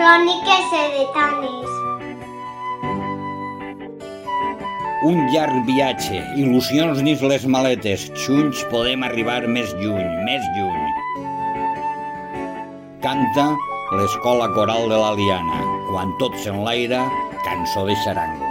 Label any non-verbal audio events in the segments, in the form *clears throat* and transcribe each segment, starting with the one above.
Cròniques editanes. Un llarg viatge, il·lusions dins les maletes, junts podem arribar més lluny, més lluny. Canta l'escola coral de la Liana, quan tot s'enlaira, cançó de xarango.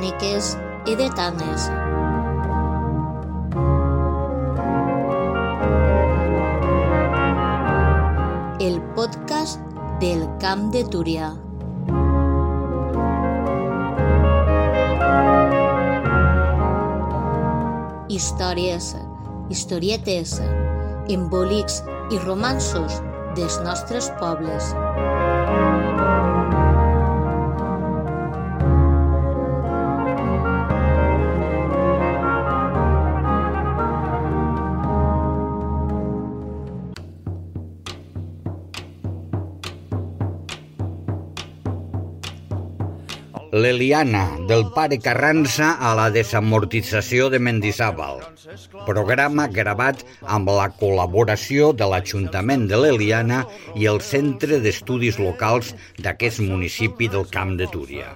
Cròniques edetanes. El podcast del Camp de Túria. Històries, historietes, embolics i romansos dels nostres pobles. L'Eliana, del pare Carranza a la desamortització de Mendizábal. Programa gravat amb la col·laboració de l'Ajuntament de l'Eliana i el Centre d'Estudis Locals d'aquest municipi del Camp de Túria.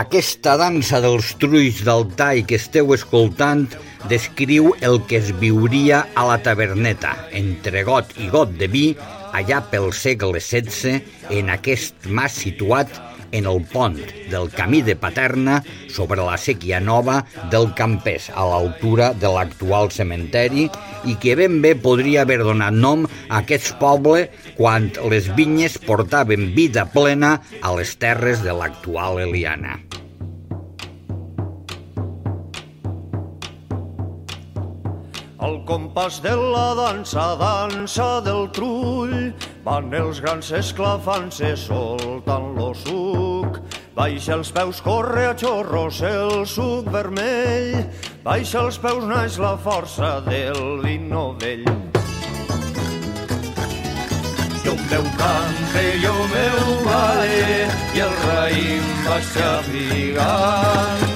Aquesta dansa dels trulls del tall que esteu escoltant descriu el que es viuria a la taverneta, entre got i got de vi, allà pel segle XVI, en aquest mas situat en el pont del camí de Paterna sobre la sèquia nova del Campès, a l'altura de l'actual cementeri, i que ben bé podria haver donat nom a aquest poble quan les vinyes portaven vida plena a les terres de l'actual Eliana. El compàs de la dansa, dansa del trull, van els grans esclafant-se soltant lo suc. Baixa els peus, corre a xorros el suc vermell, baixa els peus naix la força del vino vell. Jo meu cante, jo meu vale, i el raïm baixa pigant.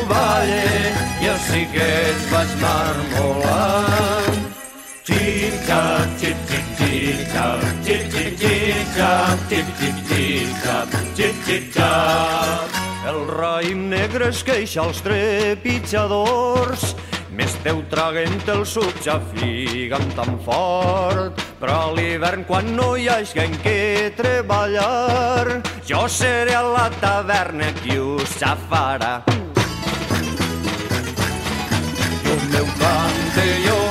balle, i els xiquets vaig marmolant. Tic-tac, tic-tic-tic-tac, tic-tic-tic-tac, tic-tic-tic-tac, tic-tic-tac. El raïm negre es queixa als trepitjadors, m'esteu traguent el suc ja figant tan fort. Però a l'hivern, quan no hi hagi en què treballar, jo seré a la taverna qui us xafarà. Jo meu cante, jo meu balle,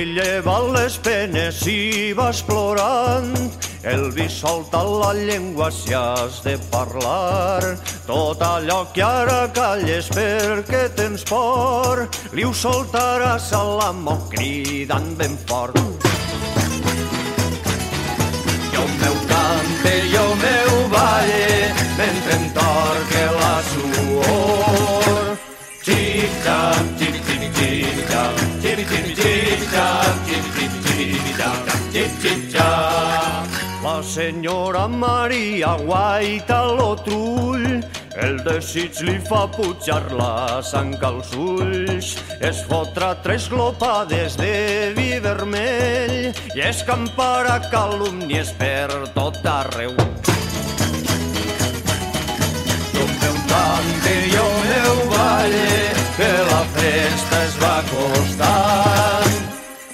El vi lleva les penes i vas plorant, el vi solta la llengua si has de parlar. Tot allò que ara calles perquè tens por, li ho soltaràs a l'amo cridant ben fort. Jo meu cante, jo meu balle, mentre em torque la suor. Tic-tac, La senyora Maria guaita lo trull, el desig li fa pujar la sang als ulls. Es fotrà tres glopades de vi vermell i escamparà calúmnies per tot arreu. Meu cante, jo meu balle, festa es va acostant.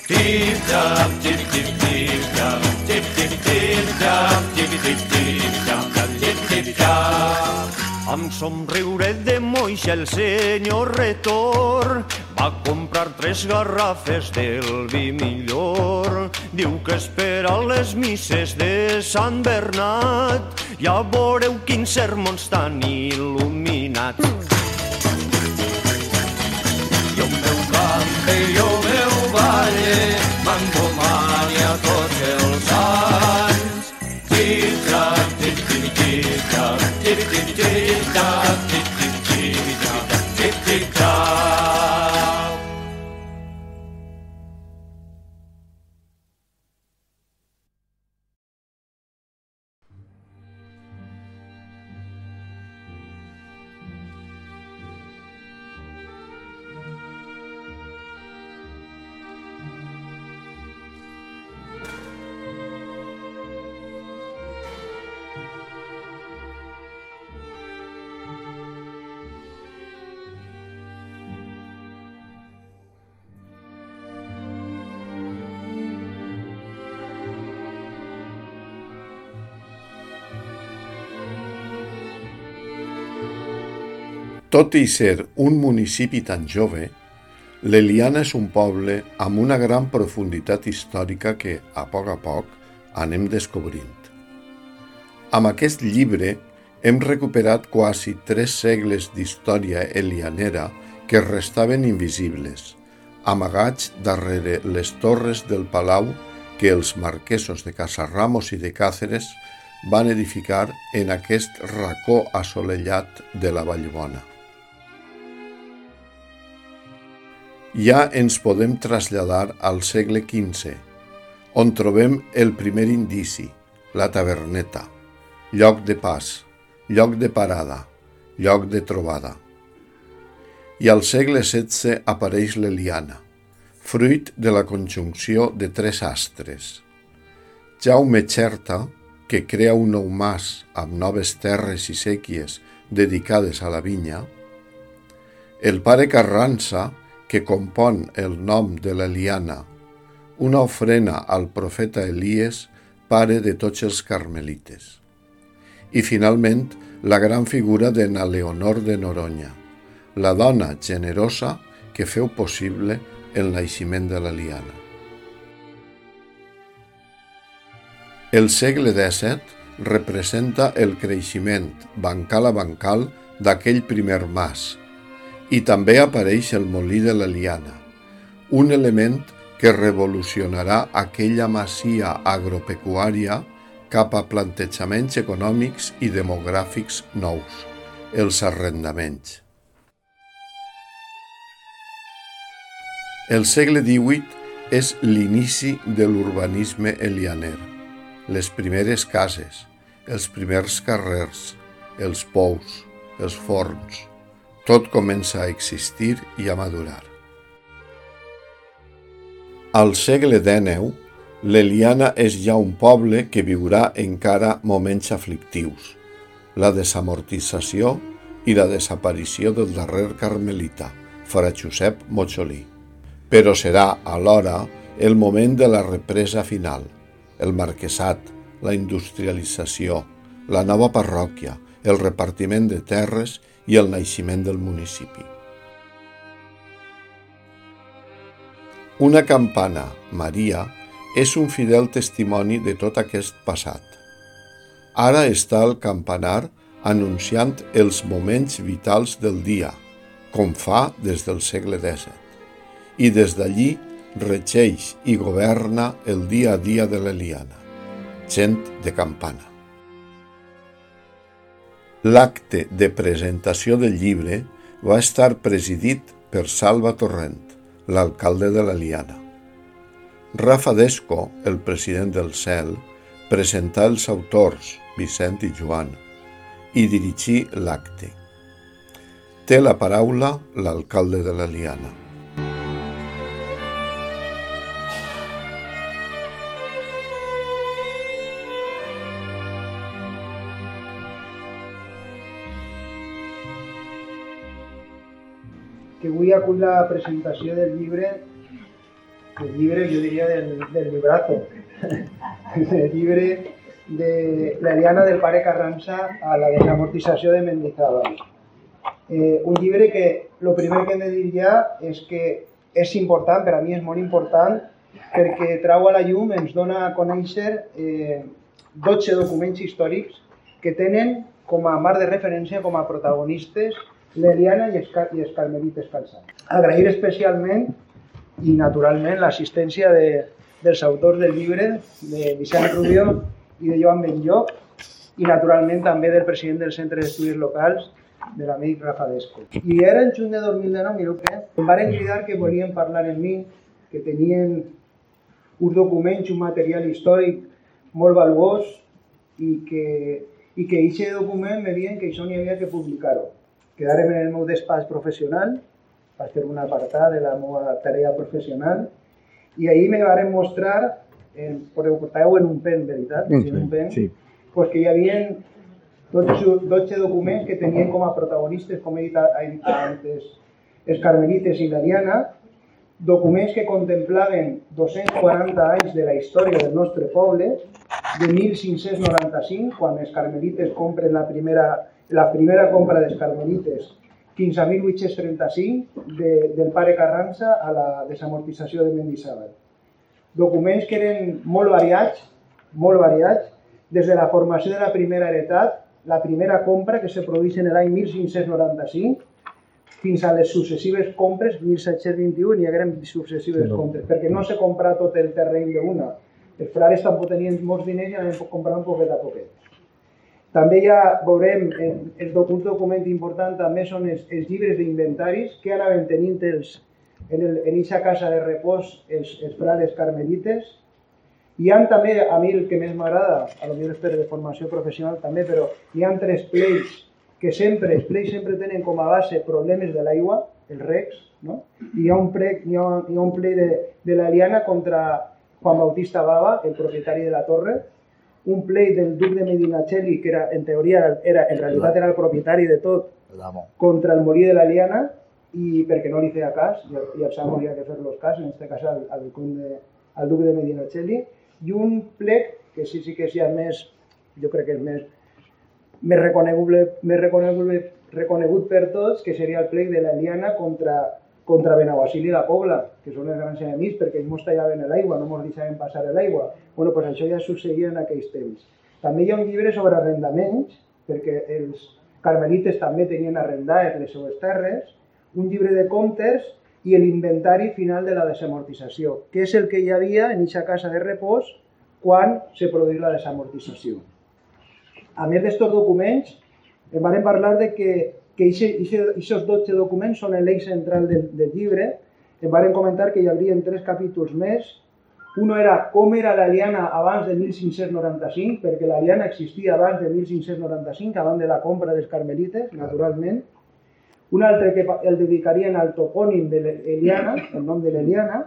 Tip-tap, tip-tip-tip-tap, tip-tip-tip-tap, tip-tip-tip-tap, tip-tip-tap. Amb somriure de moixa el senyor Retor va comprar tres garrafes del vi millor. Diu que espera les misses de Sant Bernat. Ja veureu quins sermons tan il·luminats. Cante, jo meu balle, m'encomani a tots els anys. Tot i ser un municipi tan jove, l'Eliana és un poble amb una gran profunditat històrica que, a poc a poc, anem descobrint. Amb aquest llibre hem recuperat quasi tres segles d'història elianera que restaven invisibles, amagats darrere les torres del palau que els marquesos de Casarramos i de Càceres van edificar en aquest racó assolellat de la Vallbona. Ja ens podem traslladar al segle XV, on trobem el primer indici, la taverneta, lloc de pas, lloc de parada, lloc de trobada. I al segle XVI apareix l'Eliana, fruit de la conjunció de tres astres. Jaume Xerta, que crea un nou mas amb noves terres i sèquies dedicades a la vinya, el pare Carrança, que compon el nom de l'Eliana, una ofrena al profeta Elies, pare de tots els carmelites. I finalment, la gran figura de na Leonor de Noroña, la dona generosa que feu possible el naixement de la liana. El segle XVII representa el creixement bancal a bancal d'aquell primer mas i també apareix el molí de la liana, un element que revolucionarà aquella masia agropecuària cap a plantejaments econòmics i demogràfics nous, els arrendaments. El segle XVIII és l'inici de l'urbanisme elianer. Les primeres cases, els primers carrers, els pous, els forns, tot comença a existir i a madurar. Al segle XIX, l'Eliana és ja un poble que viurà encara moments aflictius, la desamortització i la desaparició del darrer carmelita, Fra Josep Mocholí. Però serà, alhora, el moment de la represa final, el marquesat, la industrialització, la nova parròquia, el repartiment de terres i el naixement del municipi. Una campana, Maria, és un fidel testimoni de tot aquest passat. Ara està al campanar anunciant els moments vitals del dia, com fa des del segle XVII, i des d'allí regeix i governa el dia a dia de l'Eliana, gent de campana. L'acte de presentació del llibre va estar presidit per Salva Torrent, l'alcalde de l'Eliana. Rafa Desco, el president del CEL, presentà els autors, Vicent i Joan, i dirigí l'acte. Té la paraula l'alcalde de la Liana. Que avui acull la presentació del llibre el llibre, jo diria, del, del librazo, *laughs* el llibre de la Liana del pare Carranza a la desamortització de Mendizábal. Eh, un llibre que el primer que hem de dir ja és que és important, per a mi és molt important, perquè trau a la llum, ens dona a conèixer eh, 12 documents històrics que tenen com a marc de referència, com a protagonistes, l'Eliana i, els, i els carmelites calçats. Agrair especialment i naturalment l'assistència de, dels autors del llibre, de Vicent Rubio i de Joan Benlloc, i naturalment també del president del Centre d'Estudis Locals, de l'amic Rafa Desco. I era en juny de 2019, mireu que em van cridar que volien parlar amb mi, que tenien uns documents, un material històric molt valuós i que, i que aquest document me diuen que això n'hi havia que publicar-ho. Quedarem en el meu despatx professional va ser una apartat de la meva tarea professional i ahir me van mostrar, en, podeu portar-ho en un pen, veritat? Un Sí, pen, un pen, sí. pues que hi havia 12, 12 documents que tenien com a protagonistes, com he dit antes, els carmelites i la Diana, documents que contemplaven 240 anys de la història del nostre poble, de 1595, quan els carmelites compren la primera, la primera compra dels carmelites fins a 1835 de, del pare Carranza a la desamortització de Mendizábal. Documents que eren molt variats, molt variats, des de la formació de la primera heretat, la primera compra que se produeix en l'any 1595, fins a les successives compres, 1721, hi hagueren successives no. compres, perquè no se compra tot el terreny d'una. Els frares tampoc tenien molts diners i anaven comprant poquet a poquet. També ja veurem, en, el, doc- un document important també són els, els llibres d'inventaris que anaven tenint els, en, eixa casa de repòs els, els frares carmelites. Hi ha també, a mi el que més m'agrada, a lo millor és per de formació professional també, però hi ha tres pleis que sempre, els pleis sempre tenen com a base problemes de l'aigua, el Rex, no? I hi ha un ple, hi ha, hi ha un ple de, de l'Aliana contra Juan Bautista Bava, el propietari de la torre, un play del duc de Medinaceli, que era, en teoria, era, en realitat era el propietari de tot, contra el molí de la Liana i perquè no li feia cas, i, i el Sam hauria de fer-los cas, en aquest cas al, al, conde, al duc de Medinaceli, i un plec que sí, sí que és ja més, jo crec que és més, més reconeguble, més reconeguble, reconegut per tots, que seria el plec de la Liana contra, contra Benaguasil i la Pobla, que són els grans enemics perquè ells mos tallaven l'aigua, no mos deixaven passar l'aigua. Bueno, pues això ja succeïa en aquells temps. També hi ha un llibre sobre arrendaments, perquè els carmelites també tenien arrendades les seues terres, un llibre de comptes i l'inventari final de la desamortització, que és el que hi havia en aquesta casa de repòs quan se produïa la desamortització. A més d'estos documents, em van parlar de que que aquests 12 documents són l'eix central del, del llibre. Em van comentar que hi hauria tres capítols més. Uno era com era la Liana abans de 1595, perquè la Liana existia abans de 1595, abans de la compra dels carmelites, naturalment. Un altre que el dedicarien al topònim de l'Eliana, el nom de l'Eliana,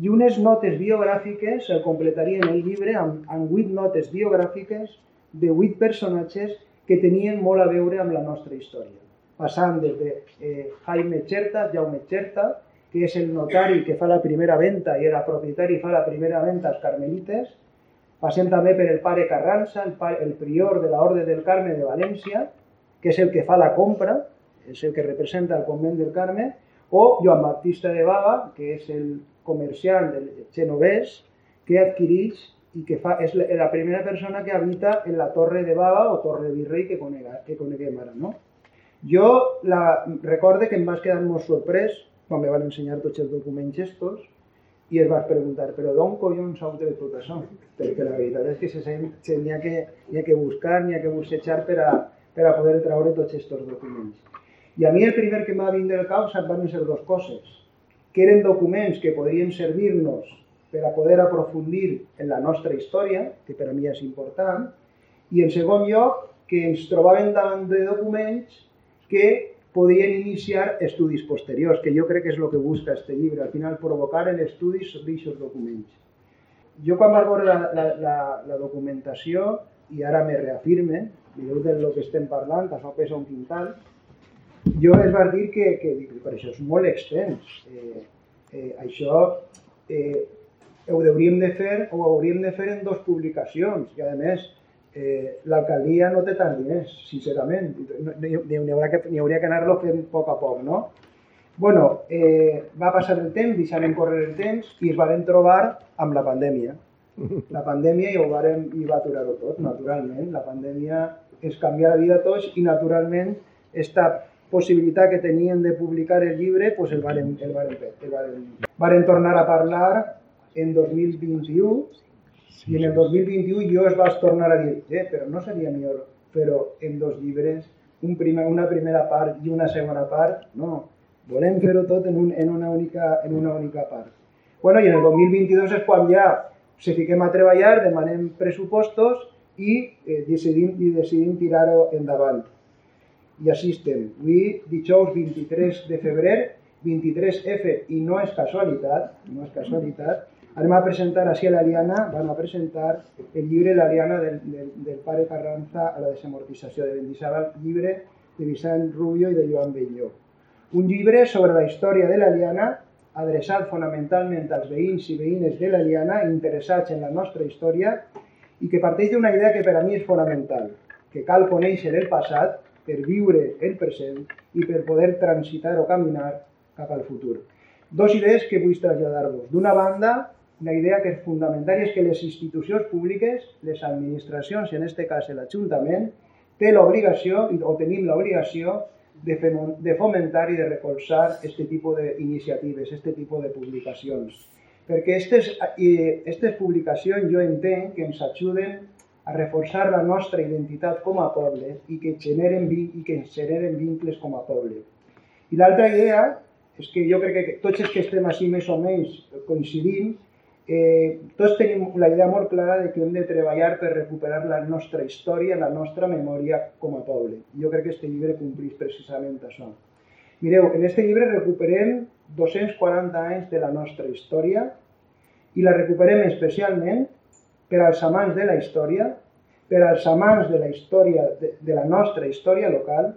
i unes notes biogràfiques el completarien el llibre amb, amb 8 notes biogràfiques de 8 personatges que tenien molt a veure amb la nostra història. Passant des de eh, Jaime Cherta, Jaume Cherta, que és el notari que fa la primera venda i el propietari fa la primera venda als carmelites, passem també per el pare Carranza, el, prior de l'Orde del Carme de València, que és el que fa la compra, és el que representa el convent del Carme, o Joan Baptista de Baga, que és el comerciant del genovès, que adquireix i que fa, la primera persona que habita en la torre de Bava o torre Virrei que, conega, que coneguem ara. No? Jo la, recorde que em vas quedar molt sorprès quan me van ensenyar tots els documents gestos i es vas preguntar, però d'on collons heu tret tot això? Perquè la veritat és que se, se, se n'hi ha, que, ha que buscar, n'hi ha que bussejar per a, per a poder treure tots aquests documents. I a mi el primer que em va vindre al cap van ser dues coses, que eren documents que podrien servir-nos per a poder aprofundir en la nostra història, que per a mi és important, i en segon lloc, que ens trobàvem davant de documents que podien iniciar estudis posteriors, que jo crec que és el que busca este llibre, al final provocar l'estudi sobre aquests documents. Jo quan vaig veure la, la, la, la documentació, i ara me reafirme, mireu del que estem parlant, això pesa un quintal, jo es va dir que, que per això és molt extens. Eh, eh, això eh, ho hauríem de fer o ho hauríem de fer en dues publicacions i a més eh, l'alcaldia no té tants diners, sincerament, n'hi hauria que, hauria que anar-lo fent a poc a poc, no? bueno, eh, va passar el temps, deixarem córrer el temps i es varen trobar amb la pandèmia. La pandèmia i ho varen, i va aturar-ho tot, naturalment. La pandèmia es canvia la vida a tots i naturalment esta possibilitat que tenien de publicar el llibre pues el varen, el varen. El varen, varen tornar a parlar en 2021 i en el 2021 jo es vaig tornar a dir eh, però no seria millor fer-ho en dos llibres, un primer, una primera part i una segona part? No, volem fer-ho tot en, un, en, una única, en una única part. Bueno, i en el 2022 és quan ja se fiquem a treballar, demanem pressupostos i eh, decidim, i decidim tirar-ho endavant. I així estem. Avui, dijous 23 de febrer, 23F, i no és casualitat, no és casualitat, anem a presentar així a l'Aliana, van a presentar el llibre L'Aliana del, del, del pare Carranza a la desamortització de Bendizábal, llibre de Vicent Rubio i de Joan Belló. Un llibre sobre la història de l'Aliana adreçat fonamentalment als veïns i veïnes de l'Aliana interessats en la nostra història i que parteix d'una idea que per a mi és fonamental, que cal conèixer el passat per viure el present i per poder transitar o caminar cap al futur. Dos idees que vull traslladar-vos. D'una banda, una idea que és fundamental és que les institucions públiques, les administracions, en aquest cas l'Ajuntament, té l'obligació, o tenim l'obligació, de, de fomentar i de recolzar aquest tipus d'iniciatives, aquest tipus de publicacions. Perquè aquestes publicacions jo entenc que ens ajuden a reforçar la nostra identitat com a poble i que generen, i que generen vincles com a poble. I l'altra idea és que jo crec que tots els que estem així més o menys coincidim eh, tots tenim la idea molt clara de que hem de treballar per recuperar la nostra història, la nostra memòria com a poble. Jo crec que aquest llibre complís precisament això. Mireu, en este llibre recuperem 240 anys de la nostra història i la recuperem especialment per als amants de la història, per als amants de la història de, de la nostra història local,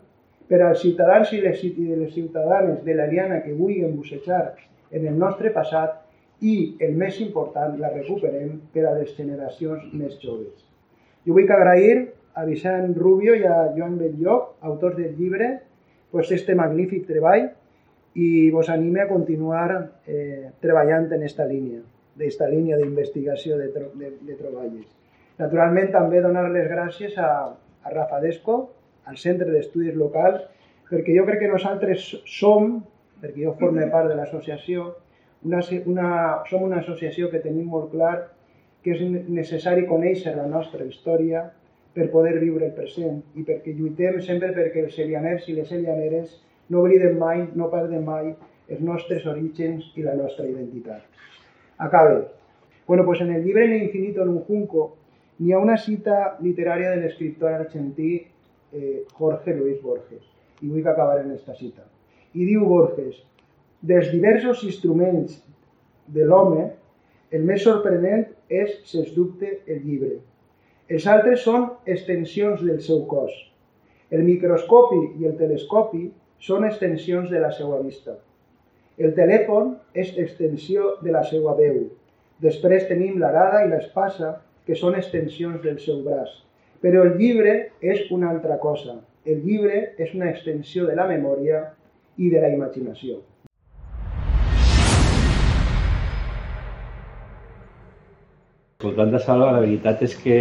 per als ciutadans i les, i les ciutadanes de l'Aliana que vulguin bussejar en el nostre passat i, el més important, la recuperem per a les generacions més joves. Jo vull agrair a Vicent Rubio i a Joan Belllloc, autors del llibre, pues, este magnífic treball i vos anime a continuar eh, treballant en esta línia, d'esta línia d'investigació de, de, de troballes. Naturalment, també donar les gràcies a, a Rafa Desco, al Centre d'Estudis Locals, perquè jo crec que nosaltres som, perquè jo formo part de l'associació, una, una, som una associació que tenim molt clar que és necessari conèixer la nostra història per poder viure el present i perquè lluitem sempre perquè els elianers i les elianeres no obliden mai, no perden mai els nostres orígens i la nostra identitat. Acabe. Bueno, pues en el llibre En infinito en un junco hi ha una cita literària de l'escriptor argentí eh, Jorge Luis Borges. I vull acabar en aquesta cita. I diu Borges, dels diversos instruments de l'home, el més sorprenent és, sens dubte, el llibre. Els altres són extensions del seu cos. El microscopi i el telescopi són extensions de la seva vista. El telèfon és extensió de la seva veu. Després tenim l'arada i l'espasa, que són extensions del seu braç. Però el llibre és una altra cosa. El llibre és una extensió de la memòria i de la imaginació. Escoltant de Salva, la veritat és que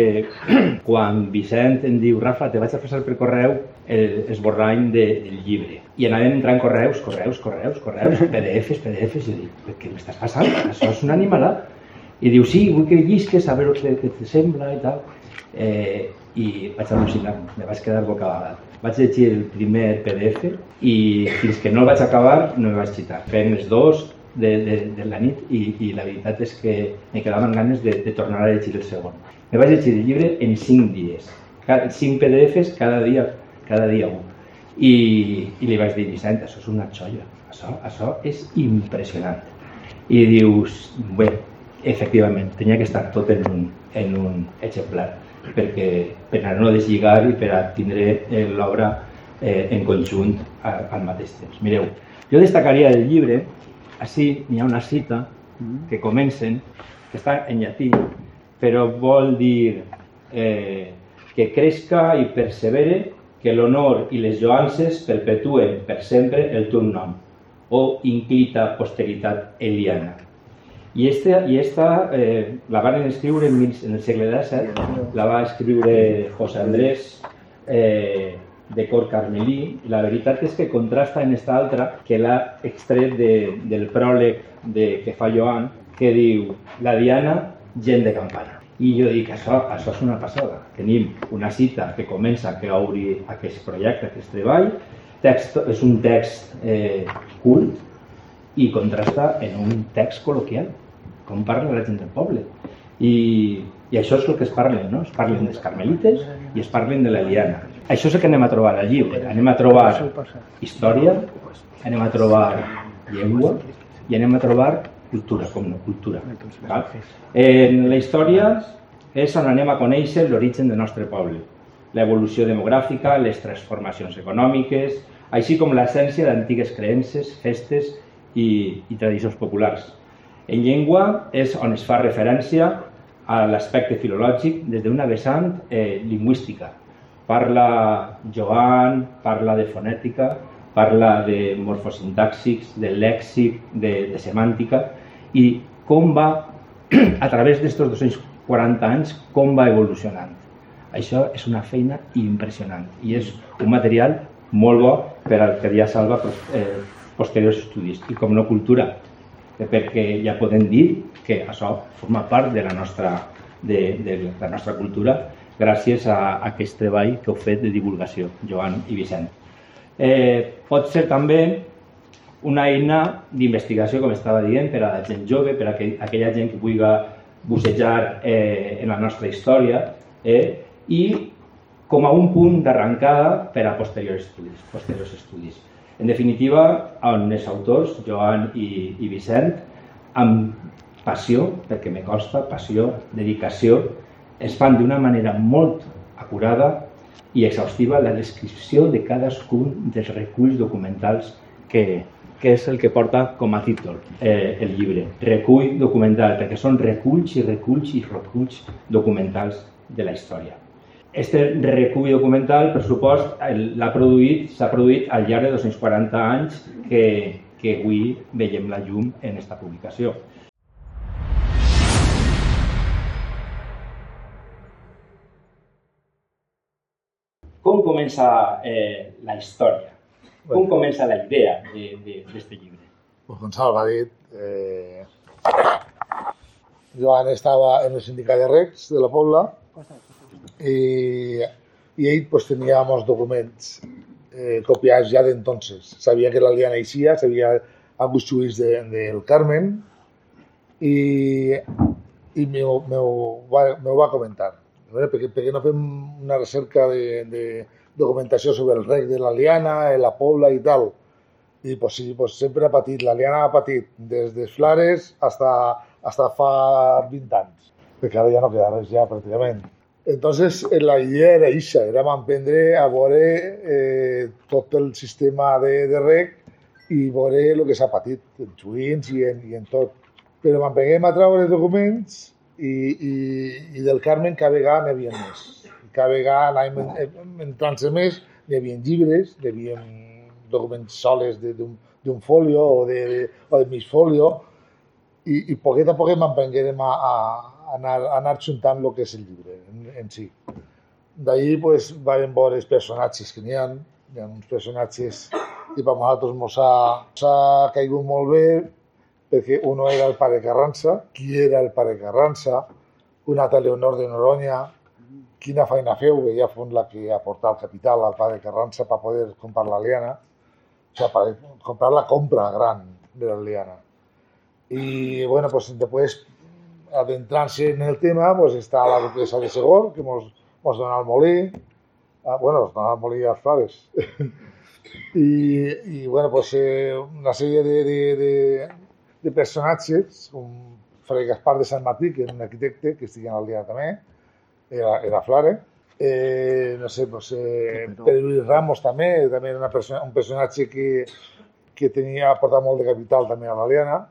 *clears throat* quan Vicent em diu Rafa, te vaig a passar per correu l'esborrany de, del llibre. I anàvem entrant correus, correus, correus, correus, *laughs* PDFs, PDFs, i dic, què m'estàs passant? Això és una animalada. I diu, sí, vull que llisques, a veure què, què te sembla i tal. Eh, I vaig al·lucinar-me, me vaig quedar bocabadat. Vaig llegir el primer PDF i fins que no el vaig acabar no me vaig xitar. Fent els dos, de, de, de la nit i, i la veritat és que me quedaven ganes de, de tornar a llegir el segon. Me vaig llegir el llibre en 5 dies, 5 PDFs cada dia, cada dia un. I, i li vaig dir, Vicent, això és una xoia, això, això és impressionant. I dius, bé, efectivament, tenia que estar tot en un, en un exemplar, perquè per a no deslligar i per a tindre eh, l'obra eh, en conjunt al mateix temps. Mireu, jo destacaria el llibre així n'hi ha una cita que comencen, que està en llatí, però vol dir eh, que cresca i persevere, que l'honor i les joances perpetuen per sempre el teu nom, o inclita posteritat eliana. I esta, i esta eh, la van escriure en, en el segle XVII, la va escriure José Andrés eh, de cor carmelí, la veritat és que contrasta en esta altra que l'ha extret de, del pròleg de, que fa Joan, que diu la Diana, gent de campanya. I jo dic, això, això és una passada. Tenim una cita que comença que obri aquest projecte, aquest treball, text, és un text eh, cult i contrasta en un text col·loquial, com parla la gent del poble. I, i això és el que es parlen, no? Es parlen dels carmelites i es parlen de la Liana. Això és el que anem a trobar al llibre. Anem a trobar història, anem a trobar llengua i anem a trobar cultura, com no, cultura. Val? En la història és on anem a conèixer l'origen del nostre poble, l'evolució demogràfica, les transformacions econòmiques, així com l'essència d'antigues creences, festes i, i tradicions populars. En llengua és on es fa referència a l'aspecte filològic des d'una vessant eh, lingüística, Parla Joan, parla de fonètica, parla de morfosintàxics, de lèxic, de, de semàntica i com va, *clears throat* a través d'estos 240 anys, com va evolucionant. Això és una feina impressionant i és un material molt bo per al que ja salva eh, posteriors estudis i com no cultura, perquè ja podem dir que això forma part de la nostra, de, de la nostra cultura gràcies a, aquest treball que heu fet de divulgació, Joan i Vicent. Eh, pot ser també una eina d'investigació, com estava dient, per a la gent jove, per a aquell, aquella gent que vulgui bussejar eh, en la nostra història, eh, i com a un punt d'arrencada per a posteriors estudis. Posteriors estudis. En definitiva, on els autors, Joan i, i Vicent, amb passió, perquè me costa, passió, dedicació, es fan d'una manera molt acurada i exhaustiva la descripció de cadascun dels reculls documentals que, que és el que porta com a títol eh, el llibre. Recull documental, perquè són reculls i reculls i reculls documentals de la història. Este recull documental, per supost, l'ha produït, s'ha produït al llarg de 240 anys que, que avui veiem la llum en esta publicació. Comença eh, la història? Com comença la idea d'aquest llibre? Pues con Salva ha dit, eh, Joan estava en el sindicat de recs de la Pobla i, i ell pues, tenia molts documents eh, copiats ja d'entonces. Sabia que l'Aliana eixia, sabia alguns xuïs de, del Carmen i, i m'ho va, va comentar. Perquè, perquè no fem una recerca de, de documentació sobre el rec de l'Aliana, la Pobla i tal. I pues, sí, pues, sempre ha patit, l'Aliana ha patit des de Flares hasta, hasta fa 20 anys, perquè ara ja no queda res ja pràcticament. Entonces, eh, la idea era ixa, era emprendre a veure eh, tot el sistema de, de rec i veure el que s'ha patit en Xuins i en, i en tot. Però m'emprenguem a treure documents i, i, i del Carmen cada vegada n'hi havia més. Cada vegada anàvem en- entrant-se més, n'hi havia llibres, n'hi havia documents soles de- d'un folio o de, de, o de mig folio i, i poquet a poquet m'emprenguérem a, a, anar, a anar juntant el que és el llibre en, en si. D'ahir pues, vam veure els personatges que n'hi ha, hi ha uns personatges que per nosaltres mos ha, ha caigut molt bé perquè uno era el pare Carranza, qui era el pare Carranza, una altra Leonor de Noroña, quina feina feu, que ella fos la que aportava el capital al pare Carranza per poder comprar la liana, o sea, para comprar la compra gran de la liana. Y bueno, pues después, adentrarse en el tema, pues está la duquesa de Segor, que hemos, hemos donado al molí, ah, bueno, nos donado al molí a las flores. y, *laughs* y bueno, pues eh, una serie de, de, de, de personatges, com Fray Gaspar de Sant Martí, que era un arquitecte que estigui en el dia també, era, era Flare. Eh, no sé, pues, eh, Pere Luis Ramos també, també era una persona, un personatge que, que tenia aportat molt de capital també a l'Aliana.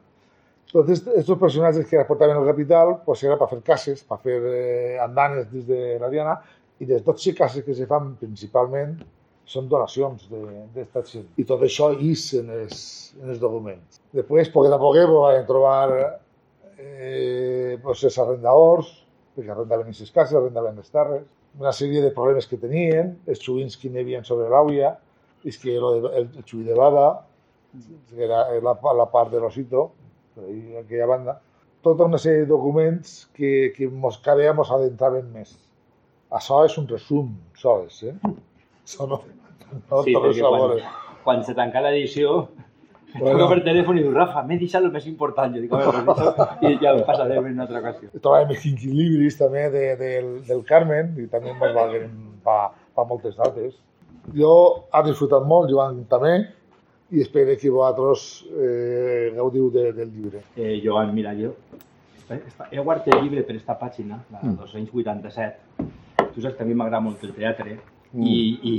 Entonces, estos personajes que aportaven el capital, pues era para hacer cases, para hacer eh, andanes des de la Diana, i les 12 cases que se fan principalment són donacions d'esta de. I tot això és en els, en els documents. Després, poquet a poquet, vam trobar eh, pues, els arrendadors, perquè arrendaven aquestes cases, arrendaven les terres, una sèrie de problemes que tenien, els xuïns que n'hi havia sobre l'àuia, és que de, el, el xuí de Bada, que era la, la part de l'Osito, aquella banda, tota una sèrie de documents que, que mos cada vegada mos adentraven més. Això és un resum, sols, eh? No, no Sí, té res perquè a quan, quan se tanca l'edició, Bueno. *laughs* per telèfon i diu, Rafa, m'he deixat el més important. Jo dic, a veure, *laughs* pues i ja ho passarem en una altra ocasió. Trobàvem els quinquilibris també de, del, del Carmen i també ens valgueren *laughs* pa, pa moltes dates. Jo he disfrutat molt, Joan també, i espero que vosaltres eh, gaudiu de, del llibre. Eh, Joan, mira, jo he guardat el llibre per esta pàgina, la 287. Tu saps que a mi m'agrada molt el teatre i, i,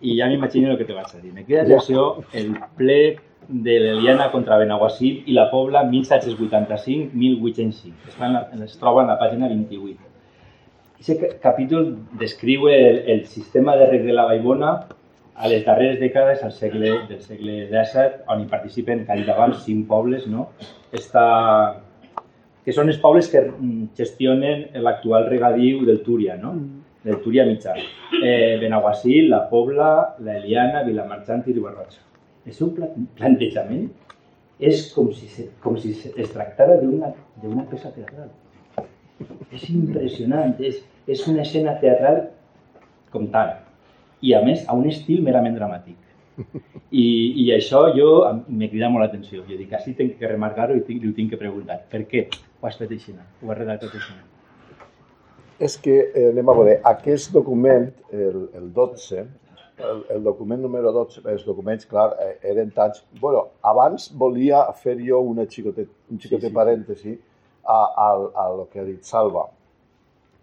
i ja m'imagino el que te vaig a dir. Me queda l'atenció el ple de l'Eliana contra Benaguasil i la Pobla 1785-1805. Està en la, es troba en la pàgina 28. Aquest capítol descriu el, el sistema de reg de la Vallbona a les darreres dècades al segle, del segle XVII, on hi participen, que ha dit abans, cinc pobles, no? Està, que són els pobles que mm, gestionen l'actual regadiu del Túria, no? Del Túria mitjà. Eh, Benaguasil, La Pobla, La Eliana, Vilamarxant i Ribarroja. Seu pla- plantejament és com si, com si es tractara d'una peça teatral. És impressionant, és, és una escena teatral com tal. I a més, a un estil merament dramàtic. I, i això jo em- me crida molt l'atenció. Jo dic, així tinc que remarcar-ho i tinc, li ho tinc que preguntar. Per què ho has fet així? Ho has redactat així? És que, eh, anem a veure, aquest document, el, el 12, el, el document número 12, els documents, clar, eh, eren tants... bueno, abans volia fer jo una xicotet, un xicotet sí, sí. parèntesi a, a, a lo que ha dit Salva.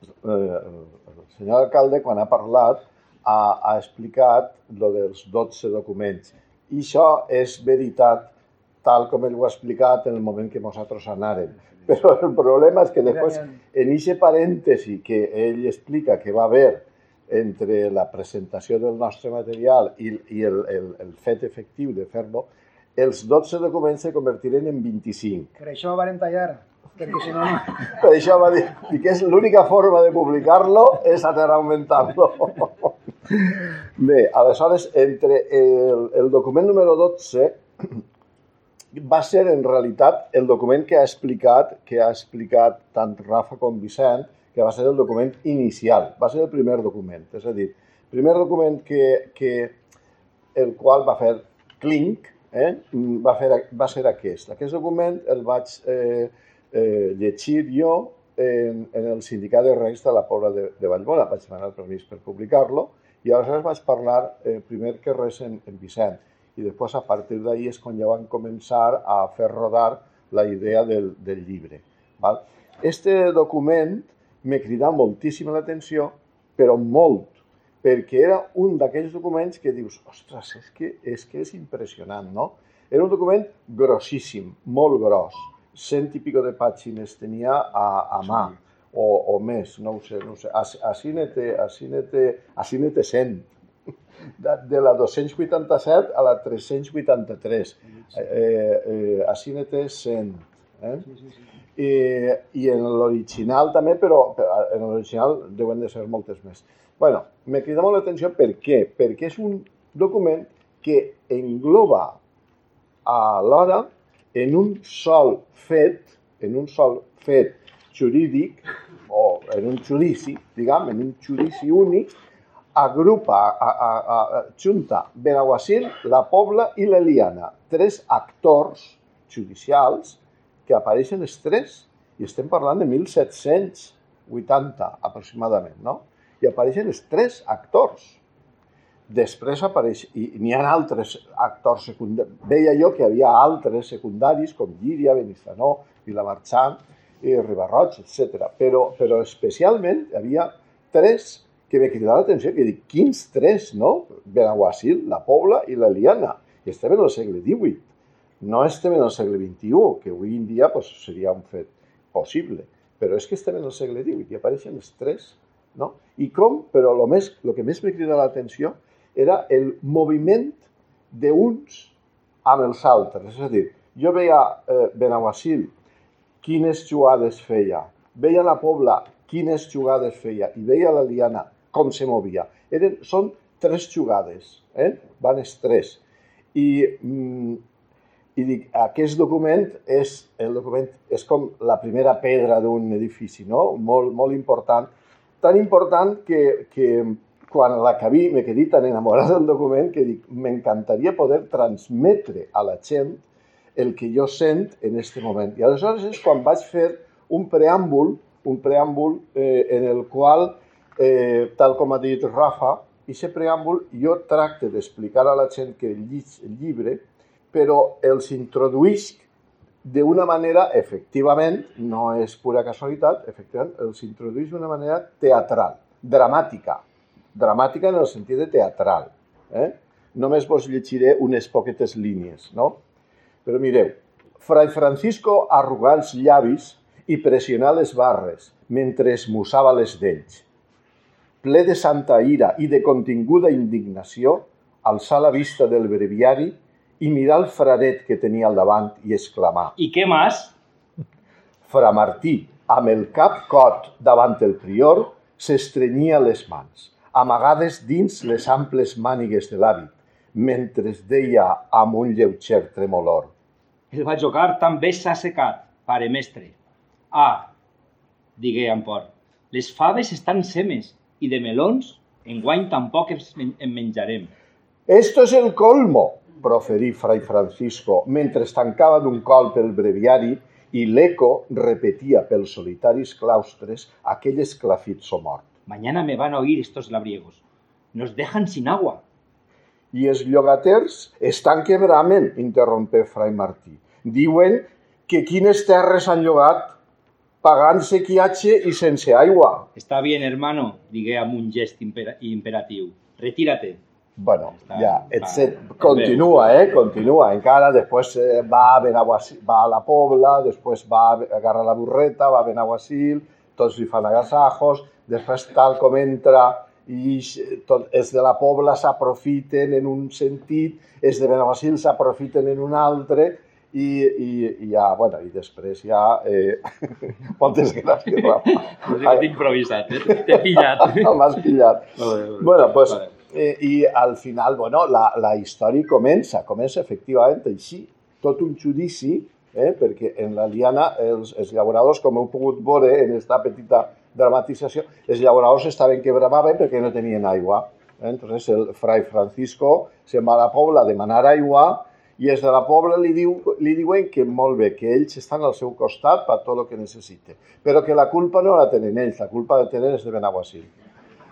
Eh, el senyor alcalde, quan ha parlat, ha, ha explicat lo dels 12 documents. I això és veritat, tal com ell ho ha explicat en el moment que nosaltres anàrem. Però el problema és que després, en aquest parèntesi que ell explica que va haver entre la presentació del nostre material i, i el, el, el fet efectiu de fer-lo, els 12 documents se convertiren en 25. Per això van tallar, perquè si no. Per això va dir i que és l'única forma de publicar-lo és anar augmentant-lo. *laughs* Bé, aleshores, entre el, el document número 12 va ser en realitat el document que ha explicat que ha explicat tant Rafa com Vicent, que va ser el document inicial, va ser el primer document, és a dir, primer document que, que el qual va fer clink, eh, va, fer, va ser aquest. Aquest document el vaig eh, eh, llegir jo en, en el sindicat de Reis de la Pobla de, de Vallbona, vaig demanar el permís per publicar-lo, i aleshores vaig parlar eh, primer que res en, en Vicent, i després a partir d'ahir és quan ja van començar a fer rodar la idea del, del llibre. Val? Este document me cridà moltíssim l'atenció, però molt, perquè era un d'aquells documents que dius, ostres, és que, és que és impressionant, no? Era un document grossíssim, molt gros, cent i pico de pàgines tenia a, a mà, o, o més, no ho sé, no ho sé. Així ne té, té, té 100. De, de la 287 a la 383. Eh, eh, així ne té 100. Eh? I, i en l'original també, però en l'original deuen de ser moltes més. bueno, me crida molt l'atenció per què? Perquè és un document que engloba alhora en un sol fet, en un sol fet jurídic, o en un judici, diguem, en un judici únic, agrupa, a, a, a, junta Benaguasil, la Pobla i l'Eliana, tres actors judicials que apareixen els tres, i estem parlant de 1780 aproximadament, no? I apareixen els tres actors. Després apareix, i n'hi ha altres actors secundaris. Veia jo que hi havia altres secundaris, com Llíria, Benistanó, Vilamarxant, i Ribarroig, etc. Però, però especialment hi havia tres que me cridava l'atenció, que dic, quins tres, no? Benaguasil, la Pobla i l'Eliana. I estem en el segle XVIII. No estem en el segle XXI, que avui en dia pues, seria un fet possible, però és que estem en el segle XVIII i apareixen els tres, no? I com? Però lo, més, lo que més me crida l'atenció era el moviment d'uns amb els altres. És a dir, jo veia eh, Benaguasil quines jugades feia, veia la Pobla quines jugades feia i veia la Liana com se movia. Eren, són tres jugades, eh? van els tres. I mm, i dic, aquest document és, el document és com la primera pedra d'un edifici, no? molt, molt important. Tan important que, que quan l'acabí me quedé tan enamorat del document que dic, m'encantaria poder transmetre a la gent el que jo sent en aquest moment. I aleshores és quan vaig fer un preàmbul, un preàmbul eh, en el qual, eh, tal com ha dit Rafa, i aquest preàmbul jo tracte d'explicar a la gent que el llibre però els introduïsc d'una manera, efectivament, no és pura casualitat, efectivament, els introduïsc d'una manera teatral, dramàtica, dramàtica en el sentit de teatral. Eh? Només vos llegiré unes poquetes línies, no? Però mireu, Fray Francisco arrugà els llavis i pressionà les barres mentre esmussava les dents. Ple de santa ira i de continguda indignació, alçà la vista del breviari i mirar el fraret que tenia al davant i exclamar ¿Y qué más? Fra Martí, amb el cap cot davant el prior, s'estrenyia les mans, amagades dins les amples mànigues de l'hàbit, mentre es deia amb un lleuger tremolor. El bajocar també s'ha secat, pare mestre. Ah, digué amb por, les faves estan semes i de melons enguany tampoc en menjarem. Esto es el colmo, proferí Fray Francisco mentre tancava d'un colp el breviari i l'eco repetia pels solitaris claustres aquell esclafit somort. Mañana me van a oír estos labriegos. Nos dejan sin agua. i els llogaters estan quebrament, interrompé Fray Martí. Diuen que quines terres han llogat pagant sequiatge i sense aigua. Està bien, hermano, digué amb un gest impera imperatiu. Retírate. Bueno, Està- ja, etc. bé. Continua, eh? Continua. Encara després eh, va a Benaguasil, va a la Pobla, després va a agarrar la burreta, va a Benaguasil, tots li fan agasajos, després tal com entra i ix- tot, els de la Pobla s'aprofiten en un sentit, els de Benaguasil s'aprofiten en un altre i, i, i ja, bueno, i després ja... Eh, *laughs* moltes gràcies, Rafa. No sé que t'he improvisat, eh? T'he pillat. *laughs* M'has pillat. Vale, vale. Bueno, pues, Vale. eh, i al final, bueno, la, la història comença, comença efectivament així, tot un judici, eh, perquè en la liana els, els llauradors, com heu pogut veure en aquesta petita dramatització, els llauradors estaven que bramaven perquè no tenien aigua. Eh? Entonces el fray Francisco se'n va a la pobla a demanar aigua i els de la pobla li, diu, li diuen que molt bé, que ells estan al seu costat per tot el que necessite, però que la culpa no la tenen ells, la culpa la tenen els de Benaguasil.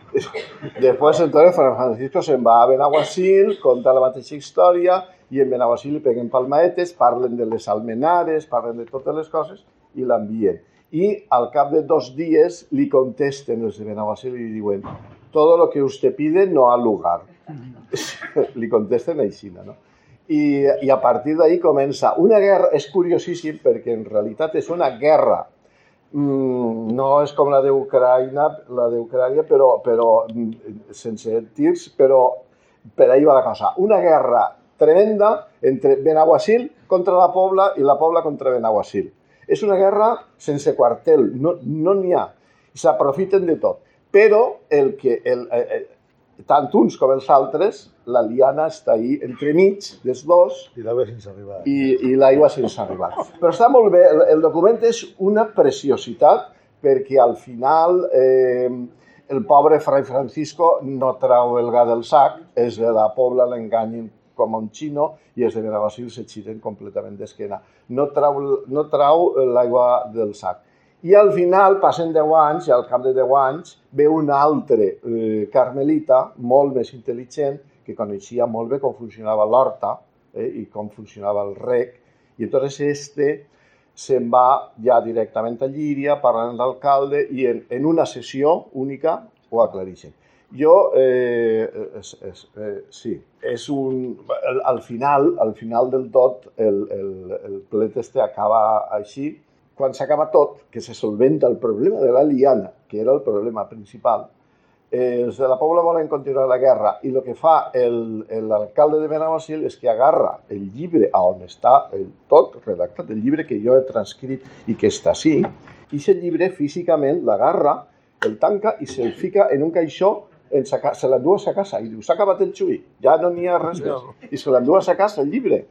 *laughs* Después, entonces, Francisco se'n va a Benaguasil, conta la mateixa història, i en Benaguasil li peguen palmaetes, parlen de les almenares, parlen de totes les coses, i l'envien. I al cap de dos dies li contesten els de Benaguasil i li diuen todo lo que usted pide no ha lugar. *laughs* li contesten així, no? I, i a partir d'ahí comença una guerra, és curiosíssim perquè en realitat és una guerra Mm, no és com la d'Ucraïna, la d'Ucrània, però, però mm, sense tirs, però per ahí va la cosa. Una guerra tremenda entre Benaguasil contra la Pobla i la Pobla contra Benaguasil. És una guerra sense quartel, no n'hi no ha. S'aprofiten de tot. Però el que, el, eh, eh, tant uns com els altres, la liana està ahí entremig dels dos I l'aigua sense arribar. i, i l'aigua sense arribar. Però està molt bé, el, el document és una preciositat perquè al final eh, el pobre Fray Francisco no trau el gat del sac, és de la pobla l'enganyen com un xino i els de Benaguasil se xiren completament d'esquena. No trau, no trau l'aigua del sac. I al final, passen 10 anys, i al cap de 10 anys, ve un altre eh, carmelita, molt més intel·ligent, que coneixia molt bé com funcionava l'horta eh, i com funcionava el rec, i entonces este se'n va ja directament a Llíria, parlant amb l'alcalde, i en, en una sessió única ho aclareixen. Jo, eh, és, és, eh, sí, és un... Al, al final, al final del tot, el, el, el plet este acaba així, quan s'acaba tot, que se solventa el problema de la liana, que era el problema principal, eh, els de la Pobla volen continuar la guerra i el que fa el- l'alcalde de Benaguasil és que agarra el llibre a on està el, tot redactat, el llibre que jo he transcrit i que està així, i aquest llibre físicament l'agarra, el tanca i se'l fica en un caixó en sa, se l'endú a sa casa i diu, s'ha acabat el xuí, ja no n'hi ha res més. I se l'endú a sa casa el llibre.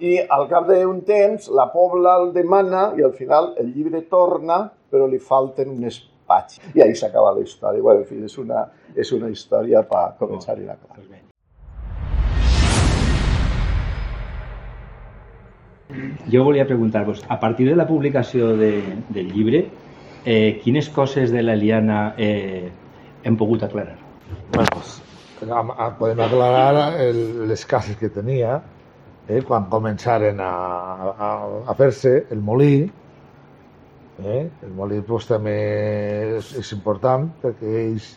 I al cap d'un temps la Pobla el demana i al final el llibre torna, però li falten unes pàgines. I ahí s'acaba la història. Bueno, en fi, és una, és una història per començar i acabar. Jo volia preguntar-vos, a partir de la publicació de, del llibre, eh, quines coses de l'Eliana eh, hem pogut aclarar? Bueno, am- podem aclarar el, les cases que tenia eh, quan començaren a, a, a fer-se el molí. Eh? El molí pues, també és, és important perquè ells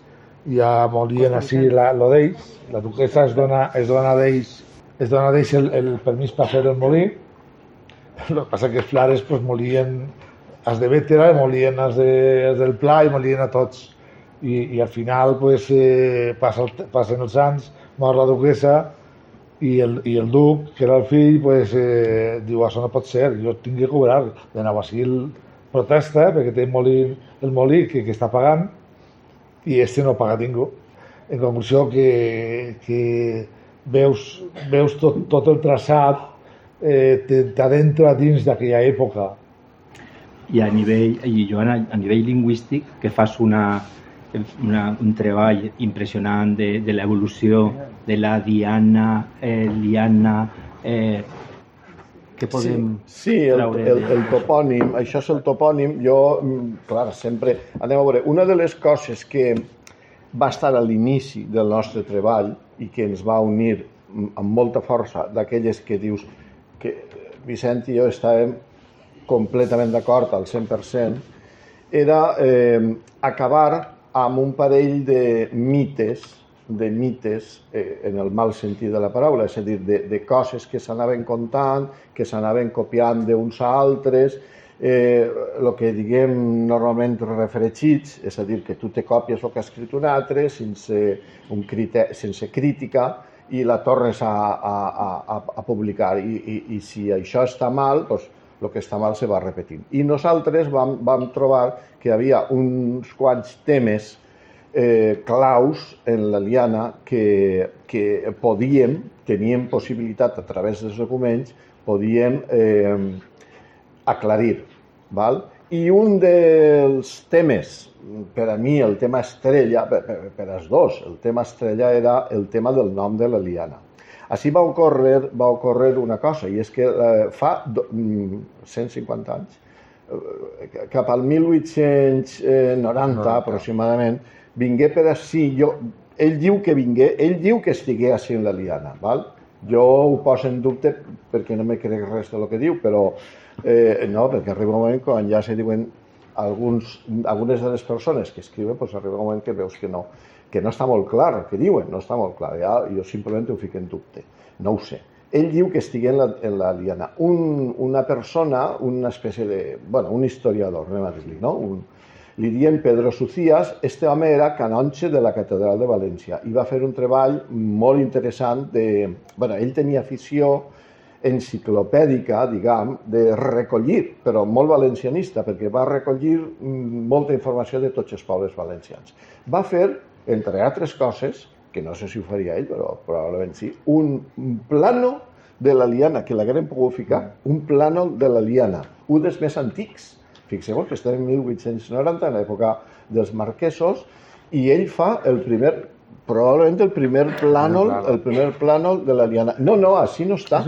ja molien així la, lo d'ells. La duquesa es dona, es dona d'ells es dona d'ells el, el permís per fer el molí. El que passa que els flares pues, molien els de Vétera, molien els, de, els del Pla i molien a tots i, i al final pues, eh, passa el, passen els anys, mor la duquesa i el, i el duc, que era el fill, pues, eh, diu, això no pot ser, jo tinc que cobrar. De Navasil protesta perquè té molí, el molí que, que està pagant i este no paga ningú. En conclusió que, que veus, veus tot, tot el traçat, eh, t'adentra dins d'aquella època. I a nivell, i Joana, a nivell lingüístic, que fas una, una, un treball impressionant de, de l'evolució de la diana, eh, liana, eh, què podem Sí, sí el, el, el topònim, això és el topònim. Jo, mm, clar, sempre... Anem a veure, una de les coses que va estar a l'inici del nostre treball i que ens va unir amb molta força, d'aquelles que dius que Vicent i jo estàvem completament d'acord al 100%, era eh, acabar amb un parell de mites, de mites eh, en el mal sentit de la paraula, és a dir, de, de coses que s'anaven contant, que s'anaven copiant d'uns a altres, eh, que diguem normalment refregits, és a dir, que tu te copies el que ha escrit un altre sense, un criteri, sense crítica i la tornes a, a, a, a publicar. I, i, I si això està mal, doncs, el que està mal se va repetint. I nosaltres vam, vam trobar que hi havia uns quants temes eh, claus en la liana que, que podíem, teníem possibilitat a través dels documents, podíem eh, aclarir. Val? I un dels temes, per a mi el tema estrella, per, per, per als dos, el tema estrella era el tema del nom de la liana. Així va ocórrer, va ocórrer una cosa, i és que eh, fa do, 150 mm, anys, eh, cap al 1890 90. aproximadament, vingué per així, jo, ell diu que vingué, ell diu que estigué així en la liana, val? Jo ho poso en dubte perquè no me crec res del que diu, però eh, no, perquè arriba un moment quan ja se diuen alguns, algunes de les persones que escriuen, pues arriba un moment que veus que no, que no està molt clar que diuen, no està molt clar. Ja, jo simplement ho fico en dubte, no ho sé. Ell diu que estigui en la, en la liana. Un, una persona, una espècie de... bueno, un historiador, anem a dir-li, no? Un, li diem Pedro Sucías, este home era canonge de la Catedral de València i va fer un treball molt interessant de... bueno, ell tenia afició enciclopèdica, diguem, de recollir, però molt valencianista, perquè va recollir mm, molta informació de tots els pobles valencians. Va fer entre altres coses, que no sé si ho faria ell, però probablement sí, un plano de la liana, que l'haguem pogut ficar, un plano de la liana, un dels més antics. Fixeu-vos que estem en 1890, en l'època dels marquesos, i ell fa el primer, probablement el primer plànol, el primer plànol de la liana. No, no, així no està,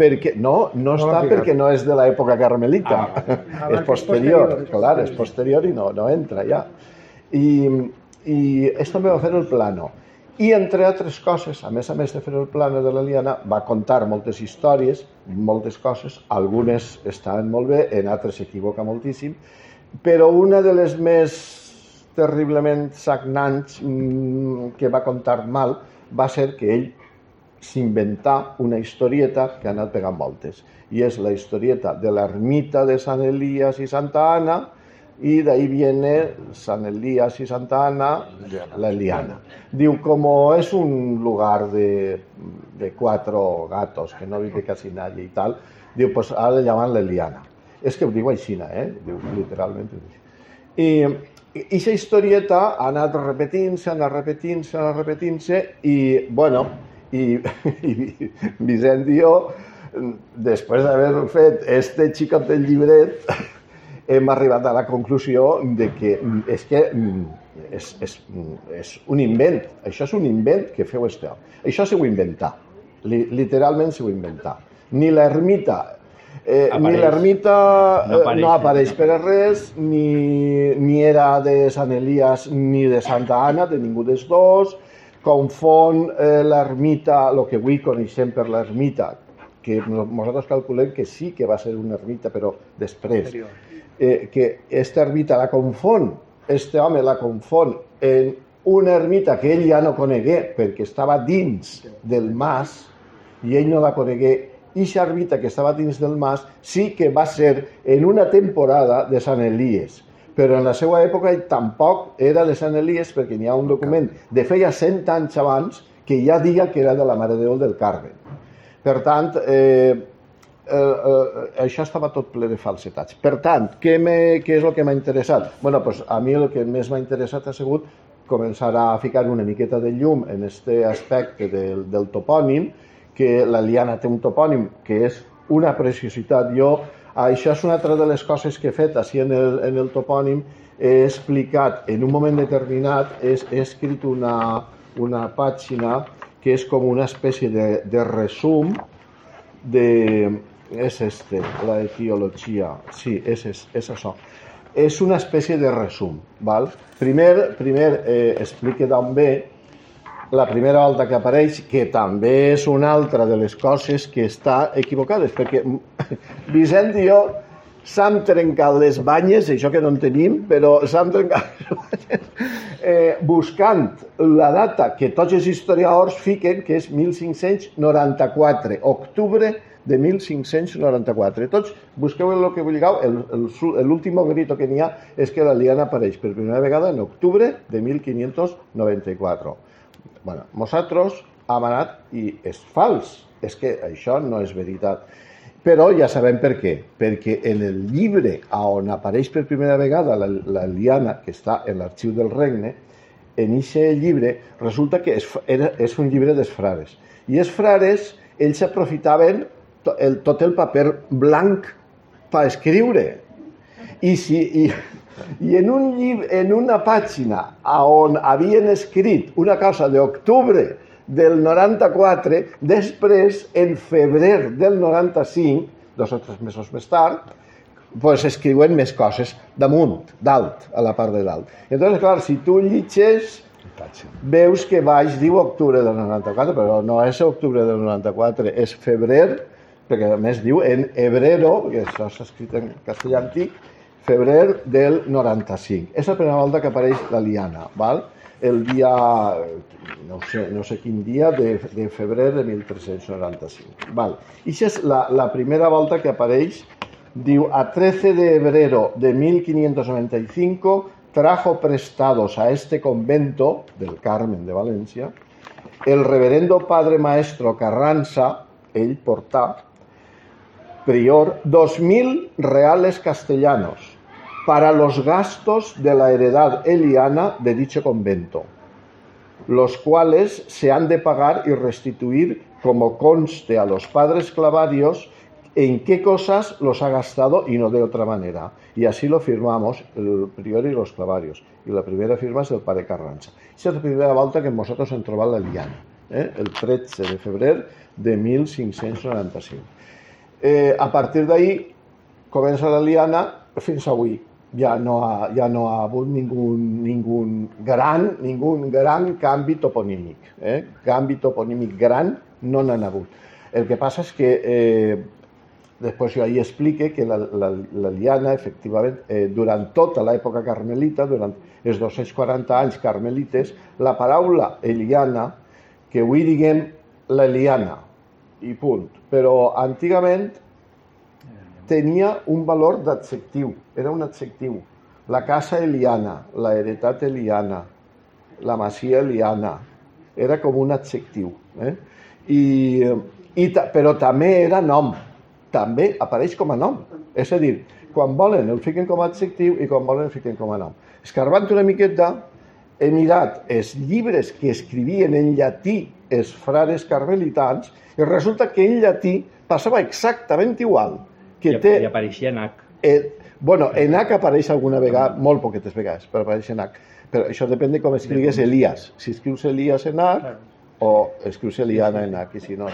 perquè, no, no, està perquè no és de l'època carmelita, ah, *laughs* és posterior, clar, és posterior i no, no entra ja. I, i és també va fer el plano. I, entre altres coses, a més a més de fer el plano de la Liana, va contar moltes històries, moltes coses, algunes estaven molt bé, en altres s'equivoca moltíssim, però una de les més terriblement sagnants mmm, que va contar mal va ser que ell s'inventà una historieta que ha anat pegant voltes. I és la historieta de l'ermita de Sant Elias i Santa Anna, y de ahí viene San Elías y Santa Ana, la Eliana. Diu, como es un lugar de, de cuatro gatos que no vive casi nadie y tal, diu, pues ahora le llaman la Eliana. És que ho diu així, eh? Diu, literalment. I, i aquesta historieta ha anat repetint-se, ha anat repetint-se, ha anat repetint-se, i, bueno, i, *laughs* i Vicent i jo, després d'haver fet este xicot del llibret, hem arribat a la conclusió de que mm, és que mm, és, és, mm, és un invent, això és un invent que feu este home. Això s'ho inventar, literalment s'ho inventar. Ni l'ermita Eh, ni l'ermita no, apareix, no apareix per res, ni, ni era de Sant Elias ni de Santa Anna, de ningú dels dos. Confon eh, l'ermita, el que avui coneixem per l'ermita, que nosaltres calculem que sí que va ser una ermita, però després. Anterior eh, que esta ermita la confon, este home la confon en una ermita que ell ja no conegué perquè estava dins del mas i ell no la conegué i ermita que estava dins del mas sí que va ser en una temporada de Sant Elies però en la seva època ell tampoc era de Sant Elies perquè n'hi ha un document de feia 100 anys abans que ja diga que era de la Mare de Déu del Carme. Per tant, eh, eh, eh, això estava tot ple de falsetats. Per tant, què, què és el que m'ha interessat? bueno, pues a mi el que més m'ha interessat ha sigut començar a ficar una miqueta de llum en aquest aspecte del, del topònim, que la Liana té un topònim que és una preciositat. Jo, això és una altra de les coses que he fet així en el, en el topònim, he explicat en un moment determinat, he, he escrit una, una pàgina que és com una espècie de, de resum de, és este, la etiologia. Sí, és, és, és això. És una espècie de resum. Val? Primer, primer eh, explique ve, la primera volta que apareix, que també és una altra de les coses que està equivocades, perquè *laughs* Vicent i jo s'han trencat les banyes, això que no en tenim, però s'han trencat les banyes, *laughs* eh, buscant la data que tots els historiadors fiquen, que és 1594, octubre de 1594. Tots busqueu el que vulgueu, l'últim grito que n'hi ha és que la liana apareix per primera vegada en octubre de 1594. bueno, nosaltres hem anat i és fals, és que això no és veritat. Però ja sabem per què, perquè en el llibre on apareix per primera vegada la, la liana, que està en l'arxiu del regne, en aquest llibre resulta que és, era, és un llibre dels frares. I els frares, ells aprofitaven el, tot el paper blanc per escriure. I, si, i, i en, un llibre, en una pàgina on havien escrit una cosa d'octubre del 94, després, en febrer del 95, dos o tres mesos més tard, pues escriuen més coses damunt, dalt, a la part de dalt. I Entonces, clar, si tu llitges, veus que baix diu octubre del 94, però no és octubre del 94, és febrer, perquè a més diu en hebrero, que això s'ha escrit en castellà antic, febrer del 95. És la primera volta que apareix la liana, val? el dia, no sé, no sé quin dia, de, de febrer de 1395. Val. I és la, la primera volta que apareix, diu, a 13 de febrero de 1595 trajo prestados a este convento del Carmen de Valencia el reverendo padre maestro Carranza, ell portà, prior, 2.000 reales castellanos para los gastos de la heredad eliana de dicho convento, los cuales se han de pagar y restituir como conste a los padres clavarios en qué cosas los ha gastado y no de otra manera. Y así lo firmamos el prior y los clavarios. Y la primera firma es del padre Carranza. Esa es la primera volta que nosotros hem la liana, eh? el 13 de febrer de 1595. Eh, a partir d'ahir comença la liana fins avui. Ja no ha, ja no ha hagut ningú, ningú gran, ningú gran canvi toponímic. Eh? Canvi toponímic gran no n'han hagut. El que passa és que eh, després jo ahí explique que la, la, la liana, efectivament, eh, durant tota l'època carmelita, durant els 240 anys carmelites, la paraula eliana, que avui diguem la liana, i punt. Però antigament tenia un valor d'adjectiu, era un adjectiu. La casa eliana, la heretat eliana, la masia eliana, era com un adjectiu. Eh? I, i, ta- però també era nom, també apareix com a nom. És a dir, quan volen el fiquen com a adjectiu i quan volen el fiquen com a nom. Escarbant una miqueta, he mirat els llibres que escrivien en llatí els frares carmelitans i resulta que en llatí passava exactament igual. Que I, té, I apareixia en H. eh, bueno, en H apareix alguna vegada, molt poquetes vegades, però apareix en H. Però això depèn de com escrigues Elias. Si escrius Elias en H o escrius Eliana en H, i si no.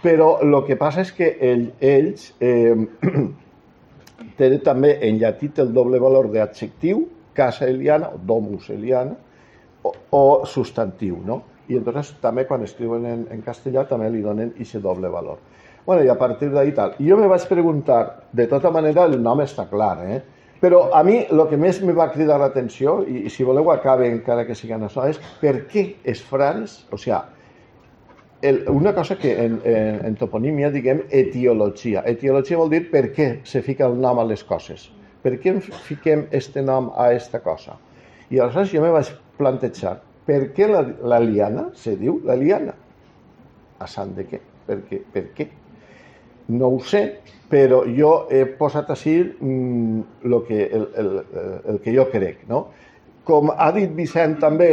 Però el que passa és que ell, ells eh, *clears throat* tenen també en llatí té el doble valor d'adjectiu, casa eliana, o domus eliana, o, o substantiu, no? I entonces també quan escriuen en, en castellà també li donen aquest doble valor. Bueno, i a partir d'ahí tal. I jo me vaig preguntar, de tota manera el nom està clar, eh? Però a mi el que més me va cridar l'atenció, i, i si voleu acabe encara que sigui això, és per què els frares, o sigui, el, una cosa que en, en, en toponímia diguem etiologia. Etiologia vol dir per què se fica el nom a les coses. Per què fiquem este nom a esta cosa? I aleshores jo me vaig plantejar per què la, la liana se diu la liana? A sant de què? Per què? Per què? No ho sé, però jo he posat així mm, lo que, el, el, el que jo crec. No? Com ha dit Vicent també,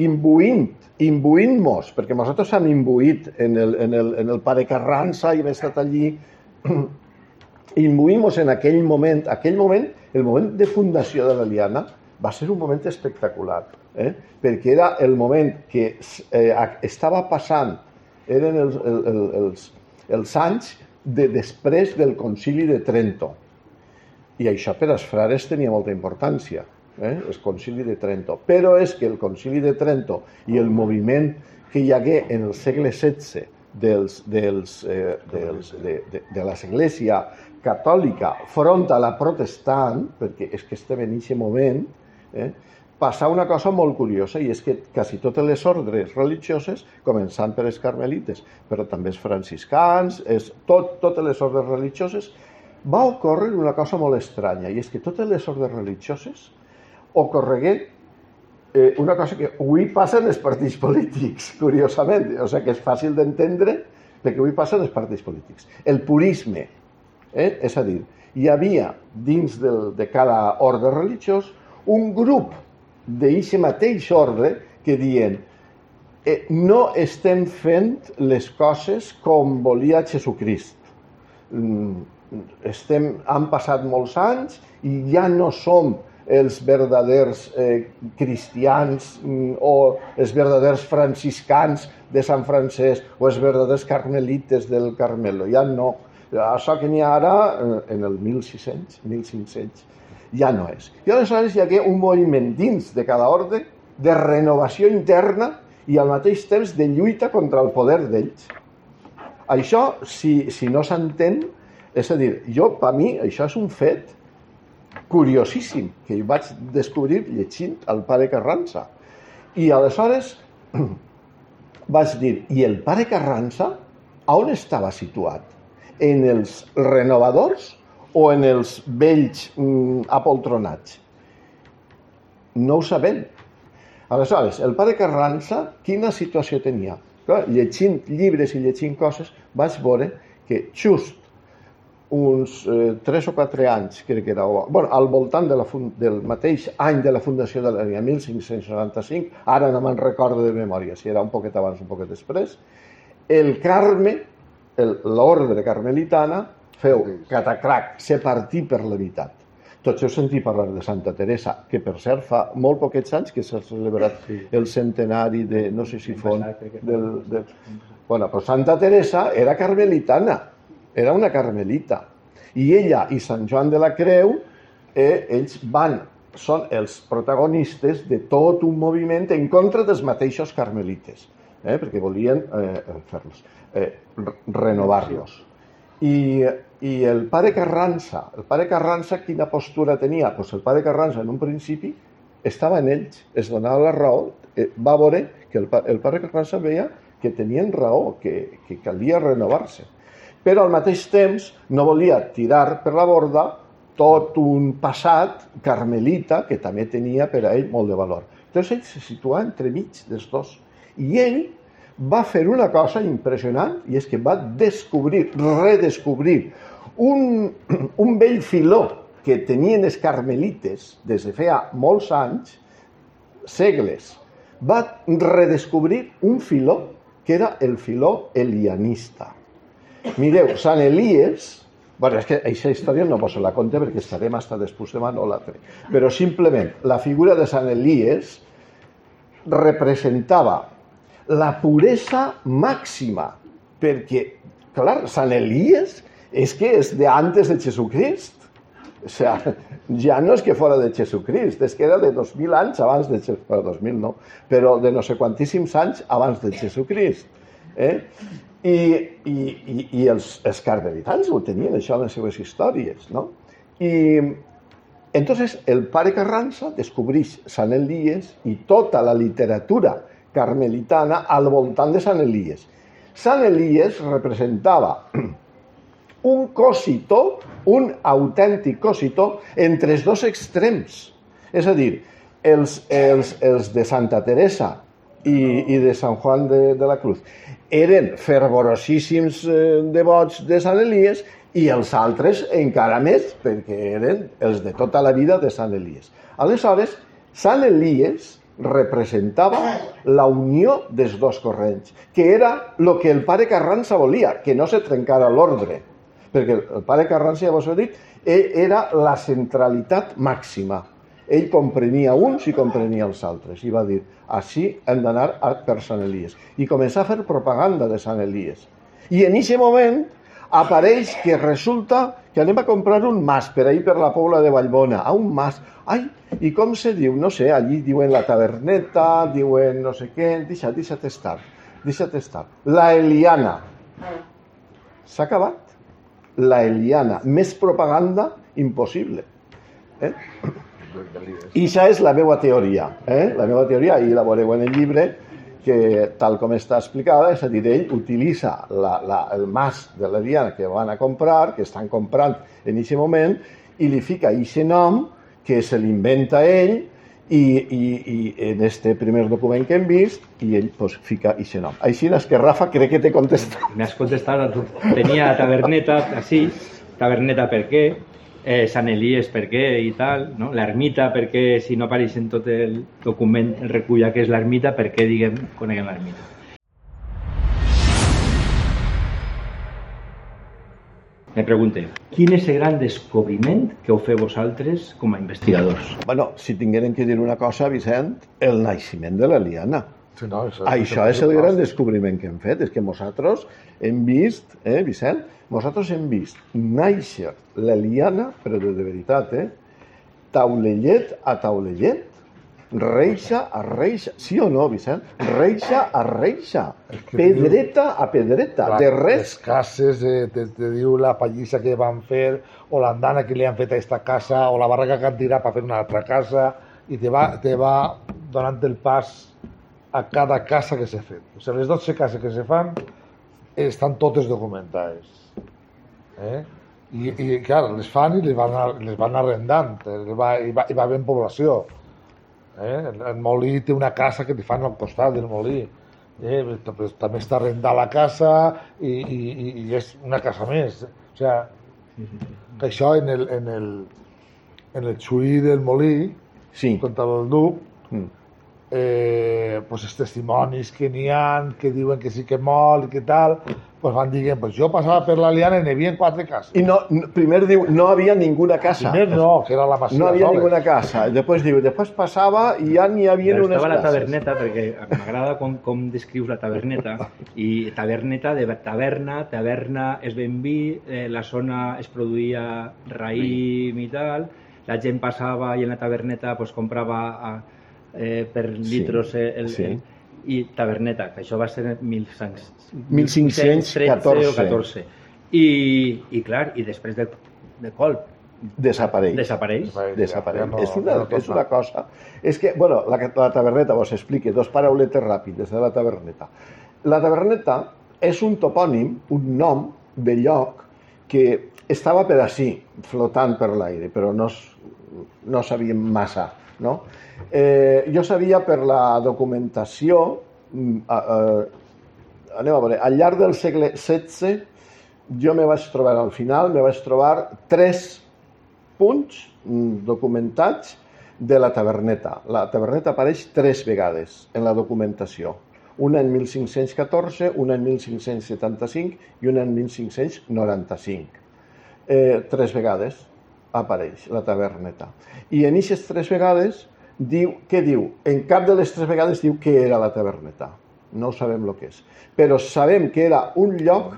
imbuint, imbuint-nos, perquè nosaltres hem imbuït en el, en el, en el pare Carranza i hem estat allí, *clears throat* imbuïm-nos en aquell moment, aquell moment, el moment de fundació de la Liana, va ser un moment espectacular, eh? perquè era el moment que eh, estava passant, eren els, el, el, els, els anys de després del concili de Trento. I això per als frares tenia molta importància, eh? el concili de Trento. Però és que el concili de Trento i el moviment que hi hagué en el segle XVI dels, dels, eh, dels, de, de, de l'Església catòlica front a la protestant, perquè és que estem en aquest moment, eh, passa una cosa molt curiosa i és que quasi totes les ordres religioses, començant per els carmelites, però també els franciscans, és, tot, totes les ordres religioses, va ocórrer una cosa molt estranya i és que totes les ordres religioses ocorregué eh, una cosa que avui passa en els partits polítics, curiosament, o sigui que és fàcil d'entendre perquè avui passa en els partits polítics. El purisme, eh? és a dir, hi havia dins del, de cada ordre religiós un grup d'aquest mateix ordre que dient eh, no estem fent les coses com volia Jesucrist. Mm, estem, han passat molts anys i ja no som els verdaders eh, cristians mm, o els verdaders franciscans de Sant Francesc o els verdaders carmelites del Carmelo. Ja no. Això que n'hi ha ara, eh, en el 1600, 1500, ja no és. I aleshores hi hagué un moviment dins de cada ordre de renovació interna i al mateix temps de lluita contra el poder d'ells. Això, si, si no s'entén, és a dir, jo, per mi, això és un fet curiosíssim que hi vaig descobrir llegint el pare Carranza. I aleshores *clears throat* vaig dir, i el pare Carranza on estava situat? En els renovadors o en els vells mm, apoltronats? No ho sabem. Aleshores, el pare Carranza, quina situació tenia? Clar, llegint llibres i llegint coses, vaig veure que just uns eh, 3 o 4 anys, crec que era, bueno, al voltant de la, del mateix any de la fundació de l'Àrea, 1595, ara no me'n recordo de memòria, si era un poquet abans un poquet després, el Carme, l'ordre carmelitana, feu catacrac, se partí per la meitat. Tots heu sentit parlar de Santa Teresa, que per cert fa molt poquets anys que s'ha celebrat sí. el centenari de, no sé si fon, del, del... Bueno, però Santa Teresa era carmelitana, era una carmelita. I ella i Sant Joan de la Creu, eh, ells van, són els protagonistes de tot un moviment en contra dels mateixos carmelites, eh, perquè volien eh, fer-los, eh, renovar-los. I, I el pare Carranza, el pare Carranza quina postura tenia? Pues el pare Carranza en un principi estava en ells, es donava la raó, eh, va veure que el, el pare Carranza veia que tenien raó, que, que calia renovar-se però al mateix temps no volia tirar per la borda tot un passat carmelita que també tenia per a ell molt de valor. Llavors ell se situa entremig dels dos. I ell va fer una cosa impressionant i és que va descobrir, redescobrir un, *clears throat* un vell filó que tenien els carmelites des de feia molts anys, segles. Va redescobrir un filó que era el filó elianista. Mireu, Sant Elies, bueno, és que aquesta història no poso la conte perquè estarem hasta després de o l'altre, però simplement la figura de Sant Elies representava la puresa màxima, perquè, clar, Sant Elies és que és de antes de Jesucrist. O sea, ja no és que fora de Jesucrist, és que era de 2.000 anys abans de Jesucrist, bueno, 2.000 no, però de no sé quantíssims anys abans de Jesucrist. Eh? I, i, i, i els, els carmelitans ho tenien això en les seves històries, no? I entonces el pare Carranza descobreix Sant Elies i tota la literatura carmelitana al voltant de Sant Elies. Sant Elies representava *clears throat* un cosito, un autèntic cosito entre els dos extrems. És a dir, els, els, els de Santa Teresa i, i de Sant Juan de, de la Cruz eren fervorosíssims eh, devots de Sant Elies i els altres encara més, perquè eren els de tota la vida de Sant Elies. Aleshores, Sant Elies representava la unió dels dos corrents, que era el que el pare Carranza volia, que no se trencara l'ordre. Perquè el pare Carranza, ja vos he dit, e, era la centralitat màxima ell comprenia uns i comprenia els altres. I va dir, així hem d'anar per Sant Elies. I començar a fer propaganda de Sant Elies. I en aquest moment apareix que resulta que anem a comprar un mas per ahir per la Pobla de Vallbona, a un mas. Ai, i com se diu? No sé, allí diuen la taverneta, diuen no sé què, deixa, deixa't estar, deixa't estar. La Eliana. S'ha acabat. La Eliana. Més propaganda impossible. Eh? I això és la meva teoria. Eh? La meva teoria, i la veureu en el llibre, que tal com està explicada, és a dir, ell utilitza la, la, el mas de la Diana que van a comprar, que estan comprant en aquest moment, i li fica aquest nom que se l'inventa ell i, i, i en este primer document que hem vist i ell pues, fica aquest nom. Així és que Rafa crec que te contesta. Me has contestado, tenía taberneta así, taberneta per què, eh, Sant Elies per què i tal, no? l'ermita perquè si no apareix en tot el document el recull que és l'ermita, per què diguem coneguem l'ermita. Me pregunte, quin és el gran descobriment que heu fet vosaltres com a investigadors? Bueno, si tingueren que dir una cosa, Vicent, el naixement de l'Eliana. Sí, no, això, Això és el gran descobriment que hem fet, és que nosaltres hem vist, eh, Vicent, nosaltres hem vist néixer l'Eliana, però de, de veritat, eh, taulellet a taulellet, reixa a reixa, sí o no, Vicent? Reixa a reixa, pedreta a pedreta, Clar, de res Les cases, eh, te, te diu la pallissa que van fer, o l'andana que li han fet a aquesta casa, o la barraca que han tirat per fer una altra casa, i te va, te va donant el pas a cada casa que s'ha fet. O sigui, les 12 cases que se fan estan totes documentades. Eh? I, I, clar, les fan i les van, les van arrendant, eh, va, i, va, i va ben població. Eh? El, el molí té una casa que li fan al costat del molí. Eh? Però també està arrendada la casa i, i, i, i és una casa més. O sigui, que això en el, en el, en el xuí del molí, Sí. contra el duc, Mm. eh, pues els testimonis que n'hi ha, que diuen que sí que mol i que tal, pues van dient, pues jo passava per la liana i n'hi havia quatre cases. I no, primer diu, no havia ninguna casa. Primer no, que era la masia No havia ninguna casa. I després diu, després passava i ja n'hi havia Però unes estava la cases. taberneta, perquè m'agrada com, com descrius la taberneta, i taberneta de taverna, taverna és ben vi, eh, la zona es produïa raïm i tal, la gent passava i en la taberneta pues, comprava eh, per litros eh, el, sí. el, i taberneta, que això va ser en 1500 1514. o 14. I, i clar, i després de, de colp Desapareix. desapareix. Desapareix. Ja no- és, una, no és una cosa... És que, bueno, la, la taberneta, vos explique, dos parauletes ràpides de la taberneta. La taberneta és un topònim, un nom de lloc que estava per ací, flotant per l'aire, però no, no sabíem massa, no? Eh, jo sabia per la documentació, a, anem a veure, al llarg del segle XVI jo me vaig trobar al final, me vaig trobar tres punts mm, documentats de la taberneta. La taberneta apareix tres vegades en la documentació. Una en 1514, una en 1575 i una en 1595. Eh, tres vegades apareix la taberneta. I en aquestes tres vegades diu, què diu? En cap de les tres vegades diu què era la taberneta. No sabem el que és. Però sabem que era un lloc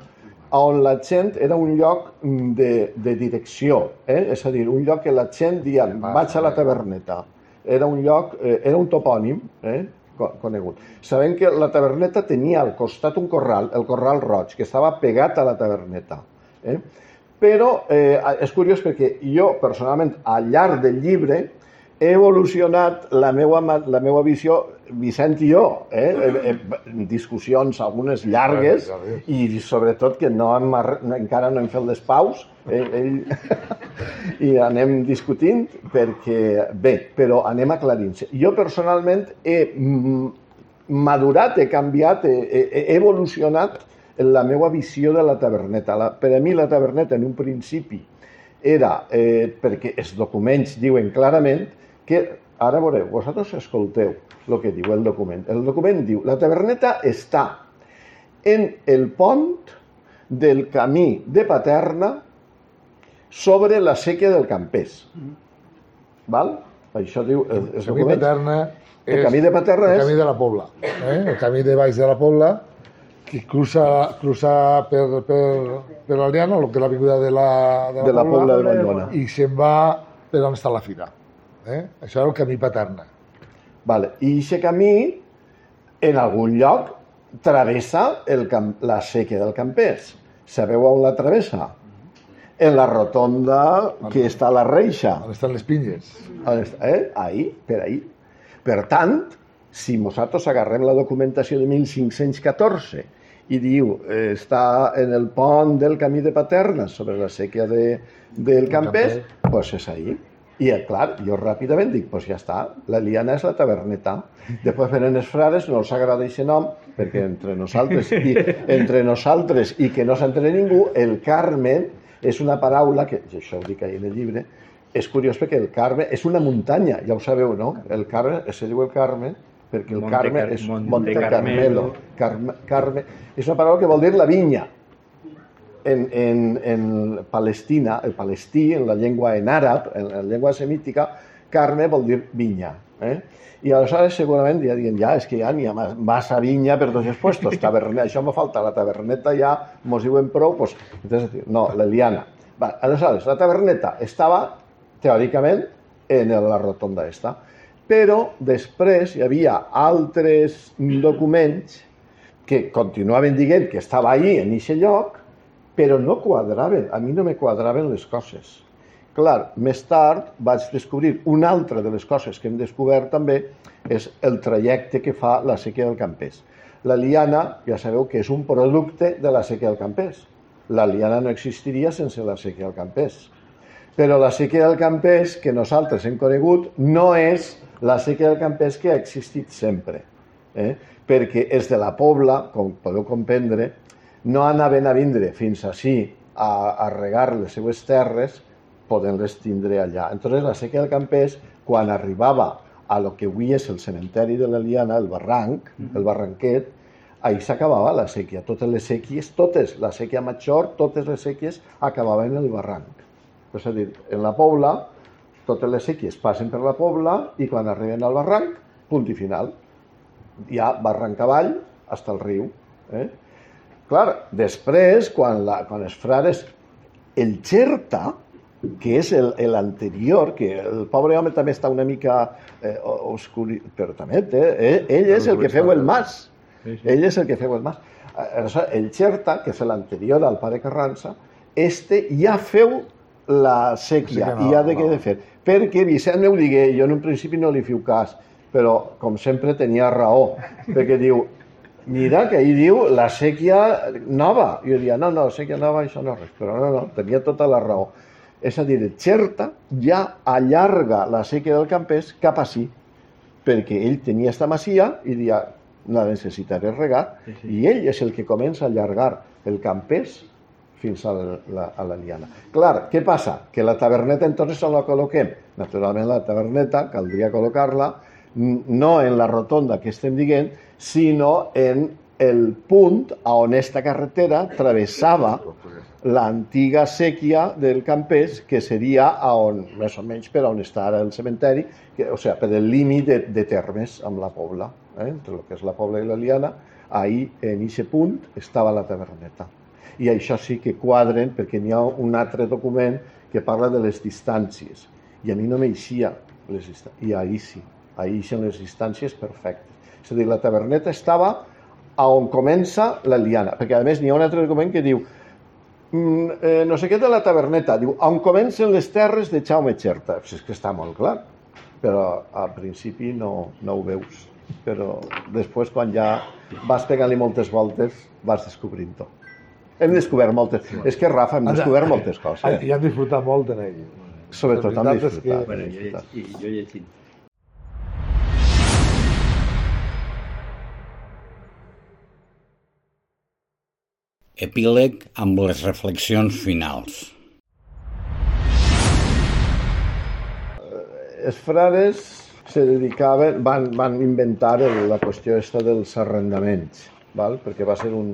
on la gent era un lloc mm, de, de direcció, eh? és a dir, un lloc que la gent dia vaig a la taberneta. Era un lloc, eh, era un topònim eh? co- conegut. Sabem que la taberneta tenia al costat un corral, el corral roig, que estava pegat a la taberneta. Eh? Però eh, és curiós perquè jo, personalment, al llarg del llibre, he evolucionat la meva, la meva visió, Vicent i jo, eh? eh, eh, discussions algunes llargues i sobretot que no hem, encara no hem fet les paus ell, ell, *laughs* i anem discutint perquè, bé, però anem aclarint-se. Jo personalment he mm, madurat, he canviat, he, he, evolucionat la meva visió de la taberneta. La, per a mi la taberneta en un principi era, eh, perquè els documents diuen clarament que, ara veureu, vosaltres escolteu el que diu el document. El document diu, la taberneta està en el pont del camí de Paterna sobre la sèquia del Campés. Val? Això diu el, El paterna El camí de Paterna el és- camí de la Pobla. Eh? El camí de baix de la Pobla, que cruza, cruza per, per, per l'Aliana, el que és l'avinguda de la, De la Pobla de Vallbona. i se'n va per on està la fira. Eh? Això era el camí paterna. Vale. I aquest camí, en algun lloc, travessa el camp, la sèquia del Campès. Sabeu on la travessa? En la rotonda que està a la reixa. On estan les està, eh? Ahí, per ahí. Per tant, si nosaltres agarrem la documentació de 1514 i diu eh, està en el pont del camí de Paterna sobre la sèquia de, del Campès, doncs pues és ahí. I, eh, clar, jo ràpidament dic, doncs pues ja està, la liana és la taberneta. Després venen els frares, no els agrada aquest nom, perquè entre nosaltres i, *laughs* entre nosaltres i que no s'entén ningú, el Carme és una paraula, que això ho dic ahí en el llibre, és curiós perquè el Carme és una muntanya, ja ho sabeu, no? El Carme, se diu el Carme, perquè el Monte Carme Car- és Monte Monte Carmelo. Carmelo. Carme, Carme, és una paraula que vol dir la vinya. En, en, en Palestina, el palestí, en la llengua en àrab, en la llengua semítica, carme vol dir vinya. Eh? I aleshores segurament ja diuen, ja, és que ja n'hi ha mas- massa vinya per tots els puestos, tavernet, això me falta, la taverneta ja mos diuen prou, pues, entonces, no, l'Eliana. Va, aleshores, la taverneta estava, teòricament, en la rotonda esta, però després hi havia altres documents que continuaven dient que estava ahí, en aquest lloc, però no quadraven, a mi no me quadraven les coses. Clar, més tard vaig descobrir una altra de les coses que hem descobert també és el trajecte que fa la sèquia del Campès. La liana, ja sabeu que és un producte de la sèquia del Campès. La liana no existiria sense la sèquia del Campès. Però la sèquia del Campès que nosaltres hem conegut no és la sèquia del Campès que ha existit sempre. Eh? Perquè és de la Pobla, com podeu comprendre, no anaven a vindre fins així a, a regar les seues terres, podent-les tindre allà. Entonces la sèquia del Campès, quan arribava a lo que avui és el cementeri de l'Eliana, el barranc, el barranquet, ahí s'acabava la sèquia. Totes les sèquies, totes, la sèquia major, totes les sèquies acabaven en el barranc. És a dir, en la Pobla, totes les sèquies passen per la Pobla i quan arriben al barranc, punt i final. Ja barranc avall, fins al riu. Eh? Clar, després, quan, la, quan els frares, el Xerta, que és el- l'anterior, que el pobre home també està una mica eh, oscuri, però també té, eh, ell és el que feu el mas. Ell és el que feu el mas. Aleshores, el Xerta, que és l'anterior al pare Carranza, este ja feu la sèquia Sí no, i ha de què no. de fer. Perquè Vicent me ho digué, jo en un principi no li fiu cas, però com sempre tenia raó, perquè diu, mira que ahir diu la sèquia nova. I jo dia, no, no, sèquia nova, això no és res. Però no, no, tenia tota la raó. És a dir, Xerta ja allarga la sèquia del Campès cap així, perquè ell tenia esta masia i dia, la necessitaré regar, Sí, sí. i ell és el que comença a allargar el Campès fins a la, a la liana. Clar, què passa? Que la taberneta entonces on la col·loquem? Naturalment la taberneta caldria col·locar-la no en la rotonda que estem dient, sinó en el punt a on esta carretera travessava l'antiga sèquia del Campès, que seria a on, més o menys per on està ara el cementeri, que, o sigui, per el límit de, de termes amb la Pobla, eh? entre el que és la Pobla i la Liana, ahí, en aquest punt, estava la taverneta. I això sí que quadren, perquè n'hi ha un altre document que parla de les distàncies. I a mi no m'eixia les distàncies. I ahir sí, ahir eixen les distàncies perfectes. És a dir, la taverneta estava a on comença la liana, perquè a més n'hi ha un altre document que diu mm, eh, no sé què de la taverneta, diu, on comencen les terres de Jaume Xerta. Pues és que està molt clar, però al principi no, no ho veus. Però després, quan ja vas pegant-li moltes voltes, vas descobrint-ho. Hem descobert moltes... És que, Rafa, hem descobert moltes coses. I hem disfrutat molt en ell. Sobretot hem és que- disfrutat. Bueno, jo, disfrutat. i jo llegint. Epíleg amb les reflexions finals. els frares se dedicaven, van, van inventar el, la qüestió esta dels arrendaments, val? perquè va ser un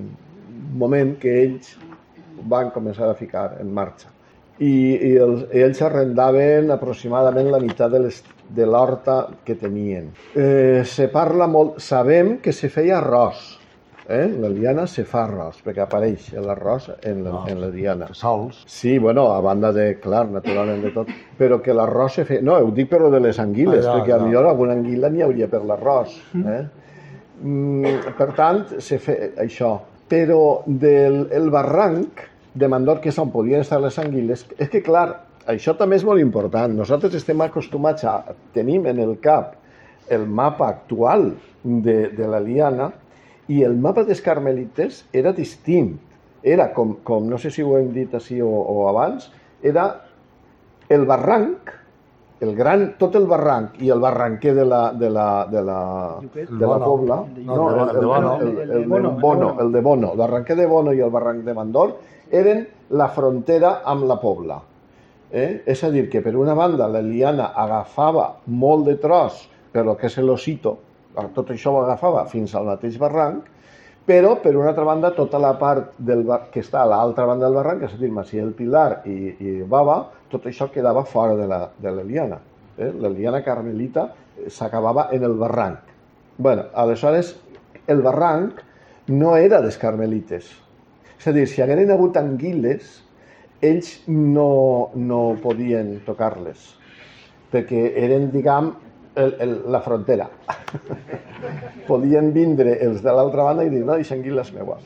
moment que ells van començar a ficar en marxa. I, i els, ells arrendaven aproximadament la meitat de, les, de l'horta que tenien. Eh, se parla molt, sabem que se feia arròs. Eh? La liana se fa arròs, perquè apareix l'arròs en, la, en la diana. Sols. Sí, bueno, a banda de, clar, naturalment de tot, però que l'arròs se fe... No, ho dic per lo de les anguiles, Ah, ja, perquè ja. millor alguna anguila n'hi hauria per l'arròs. Eh? Mm, per tant, se fe això. Però del el barranc de Mandor, que és on podien estar les anguiles, és que, clar, això també és molt important. Nosaltres estem acostumats a... Tenim en el cap el mapa actual de, de la Liana i el mapa dels carmelites era distint. Era, com, com no sé si ho hem dit així o, o abans, era el barranc, el gran, tot el barranc i el barranquer de la, de la, de la, de la. Pobla, No, el el, el, el, El de Bono, el de Bono, el barranquer de Bono i el barranc de Mandor eren la frontera amb la Pobla. Eh? És a dir, que per una banda l'Eliana agafava molt de tros per lo que és l'Osito, tot això ho agafava fins al mateix barranc, però per una altra banda tota la part del bar... que està a l'altra banda del barranc, és a dir, Masia del Pilar i, i Bava, tot això quedava fora de la- de l'Eliana. Eh? L'Eliana carmelita eh, s'acabava en el barranc. bueno, aleshores, el barranc no era dels carmelites. És a dir, si hagueren hagut anguiles, ells no, no podien tocar-les, perquè eren, diguem, el, el, la frontera. *laughs* podien vindre els de l'altra banda i dir, no, aquesta anguila és meua.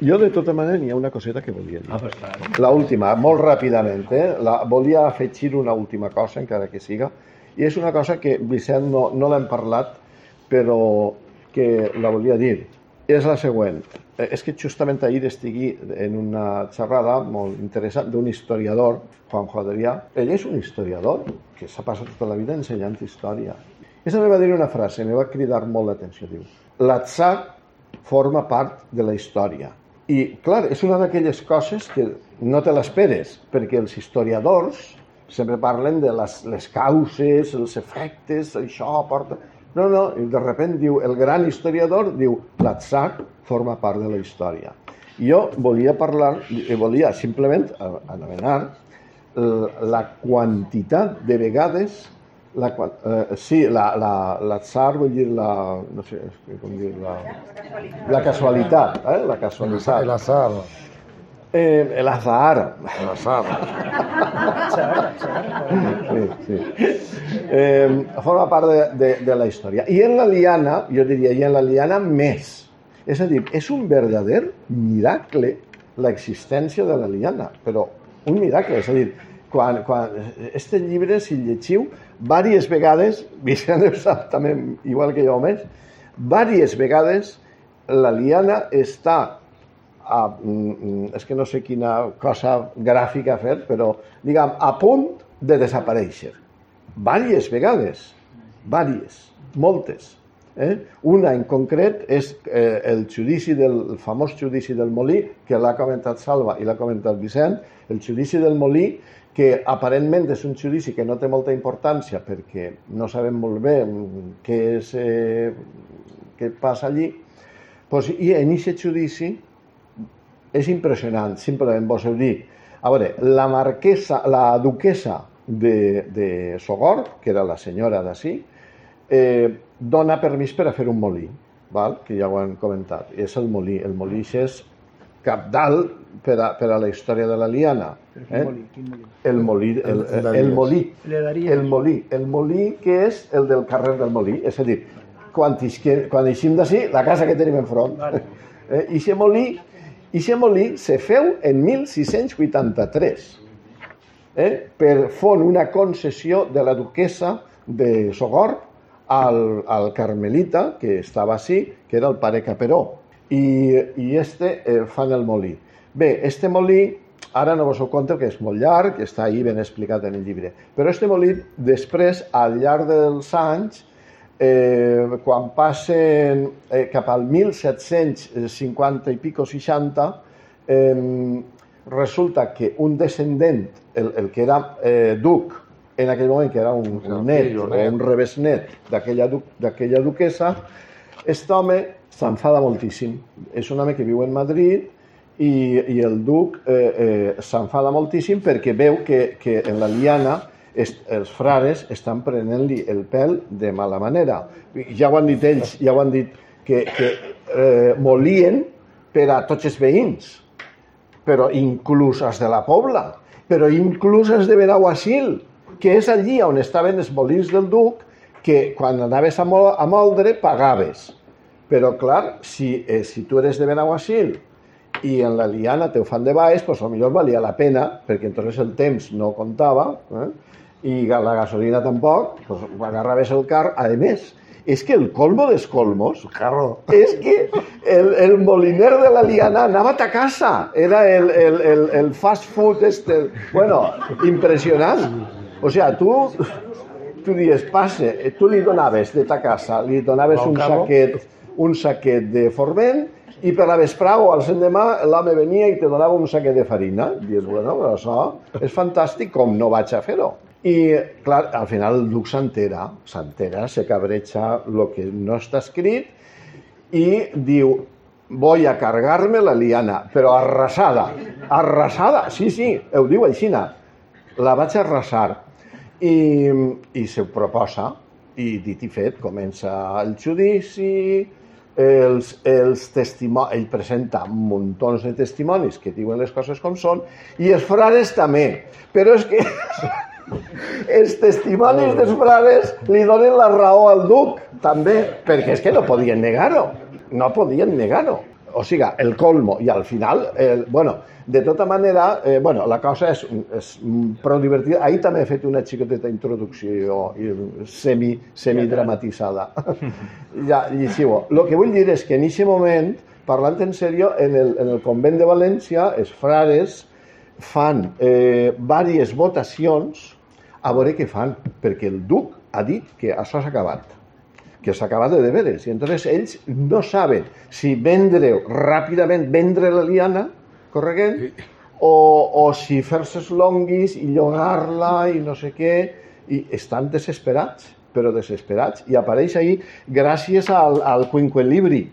Jo, de tota manera, n'hi ha una coseta que volia dir. Ah, pues. La última, molt ràpidament, eh? La, volia afegir una última cosa, encara que siga, i és una cosa que, Vicent, no, no l'hem parlat, però que la volia dir. És la següent. Eh, És que justament ahir estigui en una xerrada molt interessant d'un historiador, Juanjo Adrià. Ell és un historiador que s'ha passat tota la vida ensenyant història. I me va dir una frase, me va cridar molt l'atenció. Diu, l'atzar forma part de la història. I, clar, és una d'aquelles coses que no te l'esperes, perquè els historiadors sempre parlen de les, les causes, els efectes, això porta... No, no, i de repente diu, el gran historiador diu, l'atzar forma part de la història. Jo volia parlar, i volia simplement anomenar l- la quantitat de vegades la, eh, sí, la, la, l'atzar vull dir la, no sé, com dir, la, la casualitat, eh? la casualitat. El azar. Eh, el azar. El azar. Sí, sí. Eh, forma part de, de, de la història. I en la liana, jo diria, i en la liana més. És a dir, és un verdader miracle l'existència de la liana, però un miracle, és a dir, quan, quan este llibre, si llegiu, diverses vegades, *laughs* Vicent ho sap també igual que jo més, diverses vegades la liana està a, mm, mm, és que no sé quina cosa gràfica ha fet, però diguem, a punt de desaparèixer. Vàries vegades, vàries, moltes. Eh? Una en concret és eh, el judici del el famós judici del Molí, que l'ha comentat Salva i l'ha comentat Vicent, el judici del Molí, que aparentment és un judici que no té molta importància perquè no sabem molt bé mm, què, és, eh, què passa allí, pues, i en aquest judici és impressionant, simplement vos heu dit. A veure, la marquesa, la duquesa de, de Sogorb, que era la senyora d'ací, eh, dona permís per a fer un molí, val? que ja ho hem comentat. És el molí. El molí és capdalt per a, per a la història de la liana. Eh? El molí, el, El- el, el el molí, el molí, el molí que és el del carrer del molí, és a dir, quan, isque, quan eixim d'ací, la casa que tenim enfront. *laughs* Eh, I aquest molí, ixe molí se feu en 1683 eh, per font una concessió de la duquesa de Sogorb al, al carmelita que estava així, que era el pare Caperó. I, i este eh, fan el molí. Bé, este molí, ara no vos ho conto, que és molt llarg, està ahí ben explicat en el llibre, però este molí després, al llarg dels anys, eh, quan passen eh, cap al 1750 i pico 60, eh, resulta que un descendent, el, el que era eh, duc, en aquell moment que era un, un net o un rebesnet d'aquella du, duquesa, aquest home s'enfada moltíssim. És un home que viu en Madrid i, i el duc eh, eh, s'enfada moltíssim perquè veu que, que en la liana est, els frares estan prenent-li el pèl de mala manera. Ja ho han dit ells, ja ho han dit, que, que eh, molien per a tots els veïns, però inclús els de la Pobla, però inclús els de Benaguasil, que és allí on estaven els molins del Duc, que quan anaves a, mol, a moldre pagaves. Però, clar, si, eh, si tu eres de Benaguasil i en la liana te ho fan de baix, doncs potser valia la pena, perquè entonces el temps no comptava, eh? i la gasolina tampoc, doncs agarraves el car. A més, és que el colmo dels colmos Carro. és que el, el moliner de la liana anava a casa, era el, el, el, el fast food este, bueno, impressionant. O sea, tu, tu dies, passe, tu li donaves de ta casa, li donaves un saquet, un saquet de forment i per la vesprà o al l'endemà l'home venia i te donava un saquet de farina. Dius, bueno, però això és fantàstic, com no vaig a fer-ho? I, clar, al final el duc s'entera, s'entera, se cabreja el que no està escrit i diu, voy a cargar-me la liana, però arrasada, arrasada, sí, sí, ho diu aixina, la vaig arrasar. I, i se ho proposa, i dit i fet, comença el judici, els, els testimonis, ell presenta muntons de testimonis que diuen les coses com són, i els frares també. Però és que *laughs* els testimonis dels frares li donen la raó al duc, també, perquè és que no podien negar-ho, no podien negar-ho. O sigui, el colmo, i al final, el, bueno, de tota manera, eh, bueno, la cosa és, és prou divertida. Ahir també he fet una xicoteta introducció semi, semidramatitzada. ja, *laughs* llegiu-ho. El que vull dir és que en aquest moment, parlant en sèrio, en el, en el convent de València, els frares fan eh, diverses votacions a veure què fan, perquè el duc ha dit que això s'ha acabat, que s'ha acabat de deberes, i entonces ells no saben si vendre ràpidament, vendre la liana, corregent, o, o si fer-se longuis i llogar-la i no sé què, i estan desesperats, però desesperats, i apareix ahir gràcies al, al quinquelibri.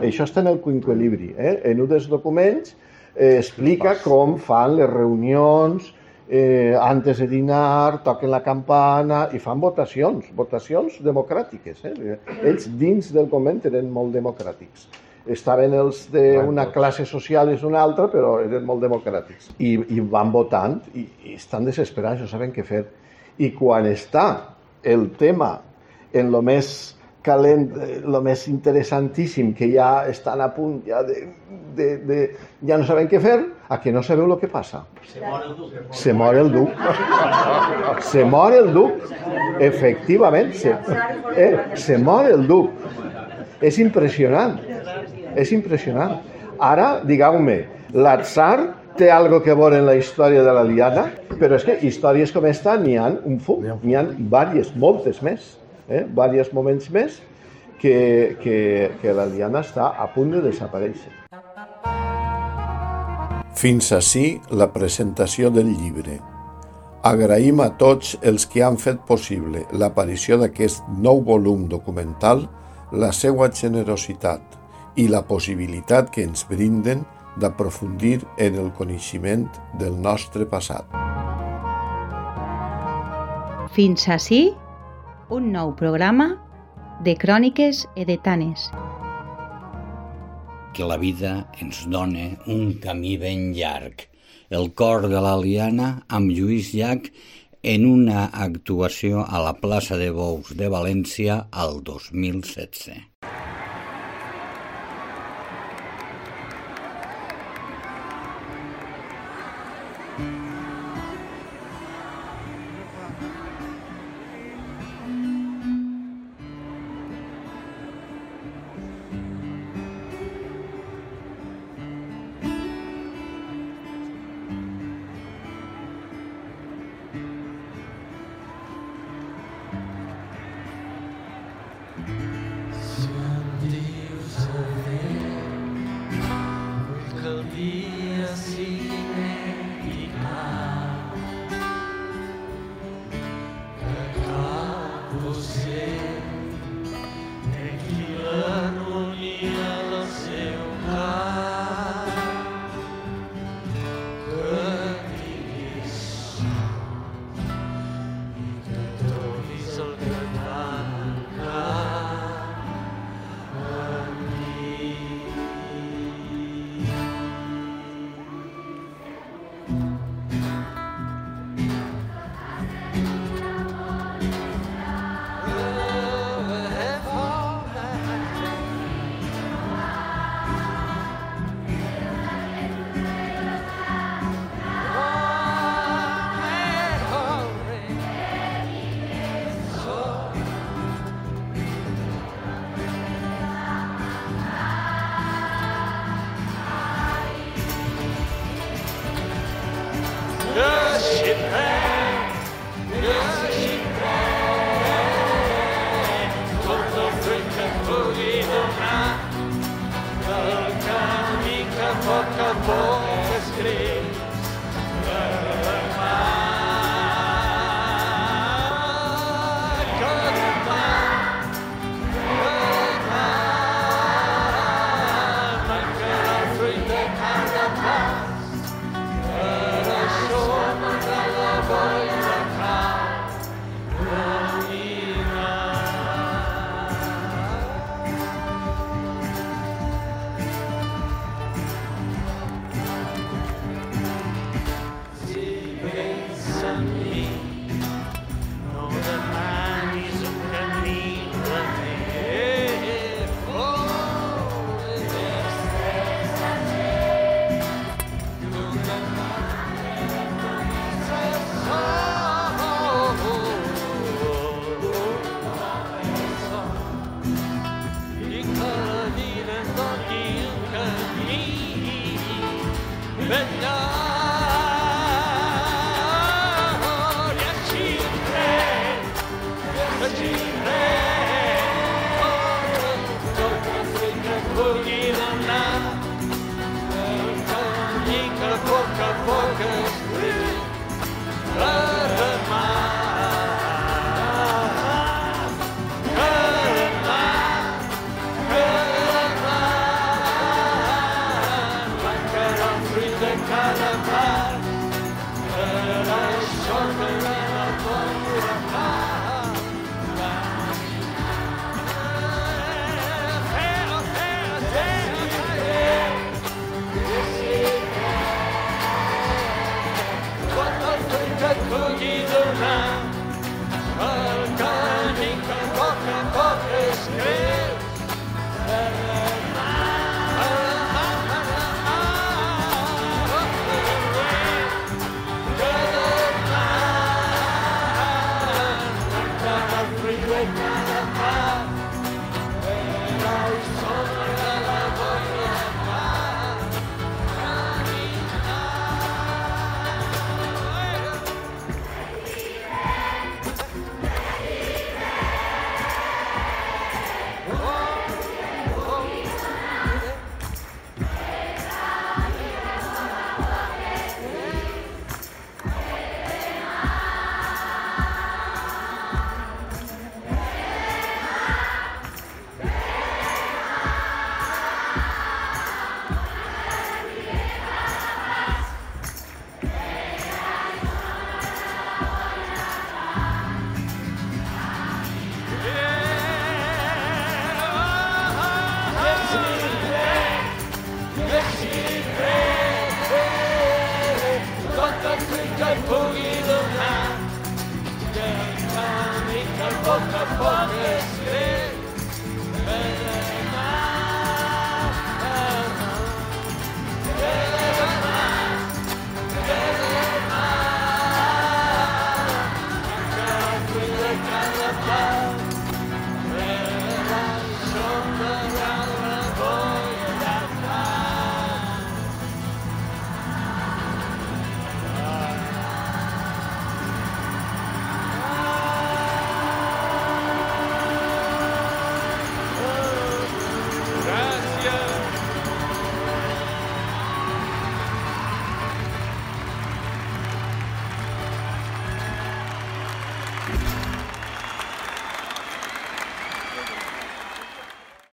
Això està en el quinquelibri, eh? en un dels documents eh, explica com fan les reunions, eh, antes de dinar, toquen la campana i fan votacions, votacions democràtiques. Eh? Ells dins del convent eren molt democràtics. Estaven els d'una classe social i una altra, però eren molt democràtics. I, i van votant i, i estan desesperats, no saben què fer. I quan està el tema en lo més calent, el més interessantíssim, que ja estan a punt ja de, de, de, ja no saben què fer, a que no sabeu el que passa. Se mor el duc. Se mor el duc. Se mor el duc. Efectivament, se, eh, se mor el duc. És impressionant. És impressionant. Ara, digueu-me, l'atzar té algo que veure en la història de la Liana, però és que històries com esta n'hi ha un fum, n'hi ha diverses, moltes més, eh? diversos moments més que, que, que la Liana està a punt de desaparèixer. Fins ací la presentació del llibre. Agraïm a tots els que han fet possible l'aparició d'aquest nou volum documental la seva generositat i la possibilitat que ens brinden d'aprofundir en el coneixement del nostre passat. Fins ací, un nou programa de cròniques edetanes. que la vida ens dona un camí ben llarg. El cor de la Liana amb Lluís Llach en una actuació a la plaça de Bous de València al 2016.